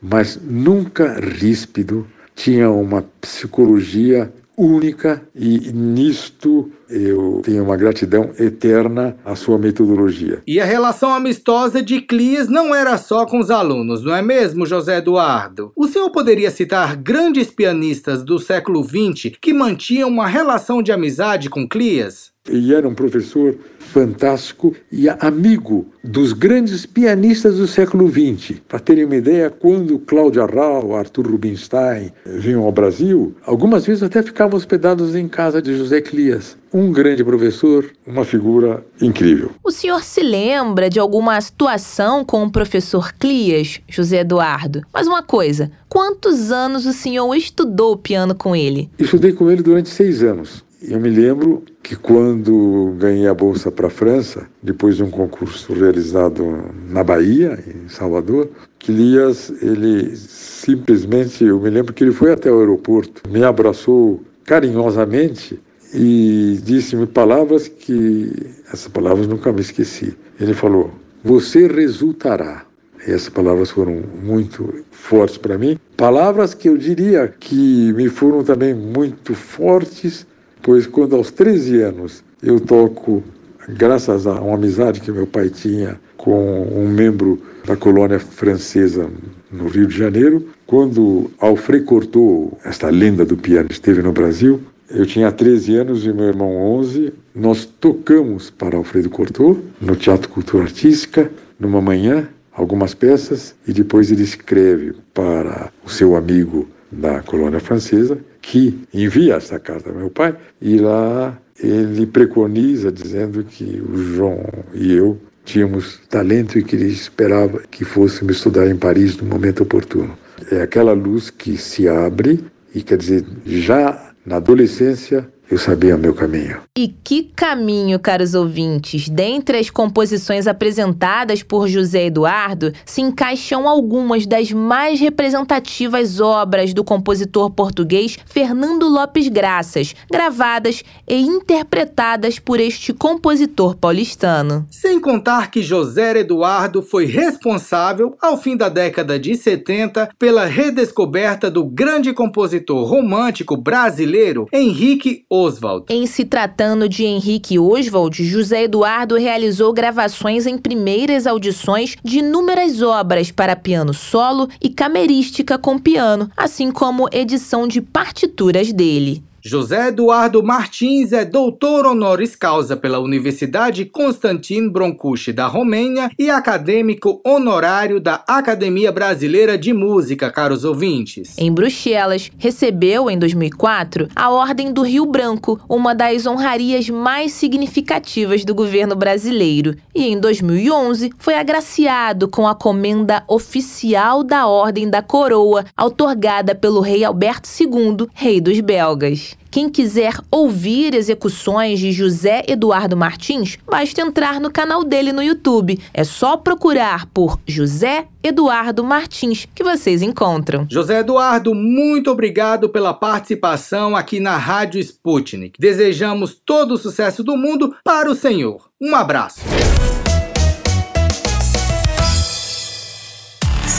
mas nunca ríspido, tinha uma psicologia única e nisto eu tenho uma gratidão eterna à sua metodologia. E a relação amistosa de Clias não era só com os alunos, não é mesmo, José Eduardo? O senhor poderia citar grandes pianistas do século XX que mantinham uma relação de amizade com Clias? E era um professor fantástico e amigo dos grandes pianistas do século XX. Para terem uma ideia, quando Cláudia Rau, Arthur Rubinstein vinham ao Brasil, algumas vezes até ficavam hospedados em casa de José Clias. Um grande professor, uma figura incrível. O senhor se lembra de alguma situação com o professor Clias, José Eduardo? Mas uma coisa, quantos anos o senhor estudou piano com ele? Estudei com ele durante seis anos. Eu me lembro que quando ganhei a bolsa para a França, depois de um concurso realizado na Bahia, em Salvador, Quilias, ele simplesmente, eu me lembro que ele foi até o aeroporto, me abraçou carinhosamente e disse-me palavras que essas palavras nunca me esqueci. Ele falou: "Você resultará". E essas palavras foram muito fortes para mim, palavras que eu diria que me foram também muito fortes pois quando aos 13 anos eu toco, graças a uma amizade que meu pai tinha com um membro da colônia francesa no Rio de Janeiro, quando Alfred Cortot, esta lenda do piano, esteve no Brasil, eu tinha 13 anos e meu irmão 11, nós tocamos para Alfredo Cortot no Teatro Cultura Artística, numa manhã, algumas peças, e depois ele escreve para o seu amigo da colônia francesa, que envia essa carta ao meu pai, e lá ele preconiza, dizendo que o João e eu tínhamos talento e que ele esperava que fôssemos estudar em Paris no momento oportuno. É aquela luz que se abre e, quer dizer, já na adolescência eu sabia o meu caminho. E que caminho, caros ouvintes! Dentre as composições apresentadas por José Eduardo, se encaixam algumas das mais representativas obras do compositor português Fernando Lopes Graças, gravadas e interpretadas por este compositor paulistano. Sem contar que José Eduardo foi responsável, ao fim da década de 70, pela redescoberta do grande compositor romântico brasileiro Henrique Oswald. Em se tratando de Henrique Oswald, José Eduardo realizou gravações em primeiras audições de inúmeras obras para piano solo e camerística com piano, assim como edição de partituras dele. José Eduardo Martins é doutor honoris causa pela Universidade Constantin Broncucci da Romênia e acadêmico honorário da Academia Brasileira de Música, caros ouvintes. Em Bruxelas, recebeu em 2004 a Ordem do Rio Branco, uma das honrarias mais significativas do governo brasileiro, e em 2011 foi agraciado com a comenda oficial da Ordem da Coroa, outorgada pelo rei Alberto II, rei dos belgas. Quem quiser ouvir execuções de José Eduardo Martins, basta entrar no canal dele no YouTube. É só procurar por José Eduardo Martins que vocês encontram. José Eduardo, muito obrigado pela participação aqui na Rádio Sputnik. Desejamos todo o sucesso do mundo para o senhor. Um abraço.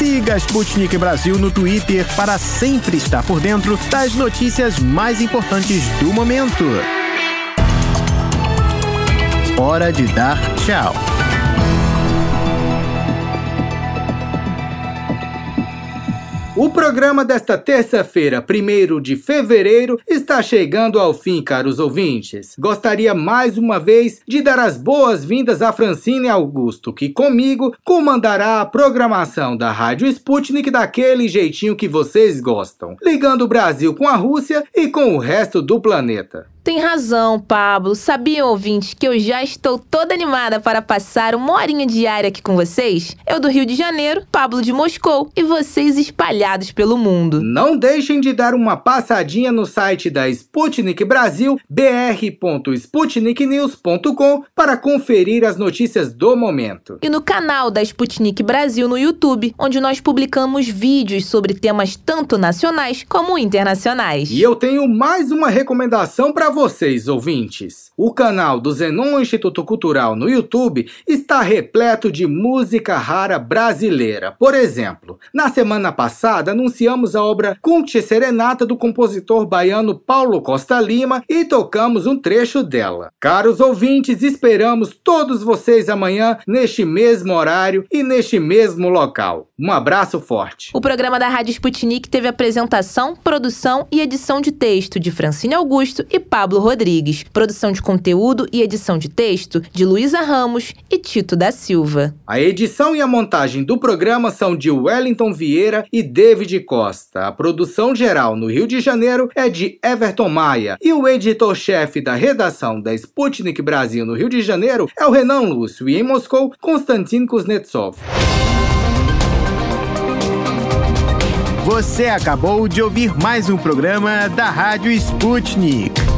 Siga Sputnik Brasil no Twitter para sempre estar por dentro das notícias mais importantes do momento. Hora de dar tchau. O programa desta terça-feira, 1 de fevereiro, está chegando ao fim, caros ouvintes. Gostaria mais uma vez de dar as boas-vindas a Francine Augusto, que comigo comandará a programação da Rádio Sputnik daquele jeitinho que vocês gostam, ligando o Brasil com a Rússia e com o resto do planeta. Tem razão, Pablo. Sabiam, ouvintes, que eu já estou toda animada para passar uma horinha diária aqui com vocês? Eu do Rio de Janeiro, Pablo de Moscou e vocês espalhados pelo mundo. Não deixem de dar uma passadinha no site da Sputnik Brasil, br.sputniknews.com, para conferir as notícias do momento. E no canal da Sputnik Brasil no YouTube, onde nós publicamos vídeos sobre temas tanto nacionais como internacionais. E eu tenho mais uma recomendação para vocês, ouvintes. O canal do Zenon Instituto Cultural no YouTube está repleto de música rara brasileira. Por exemplo, na semana passada anunciamos a obra Conte Serenata do compositor baiano Paulo Costa Lima e tocamos um trecho dela. Caros ouvintes, esperamos todos vocês amanhã neste mesmo horário e neste mesmo local. Um abraço forte. O programa da Rádio Sputnik teve apresentação, produção e edição de texto de Francine Augusto e Paulo Pablo Rodrigues. Produção de conteúdo e edição de texto de Luísa Ramos e Tito da Silva. A edição e a montagem do programa são de Wellington Vieira e David Costa. A produção geral no Rio de Janeiro é de Everton Maia. E o editor-chefe da redação da Sputnik Brasil no Rio de Janeiro é o Renan Lúcio. E em Moscou, Konstantin Kuznetsov. Você acabou de ouvir mais um programa da Rádio Sputnik.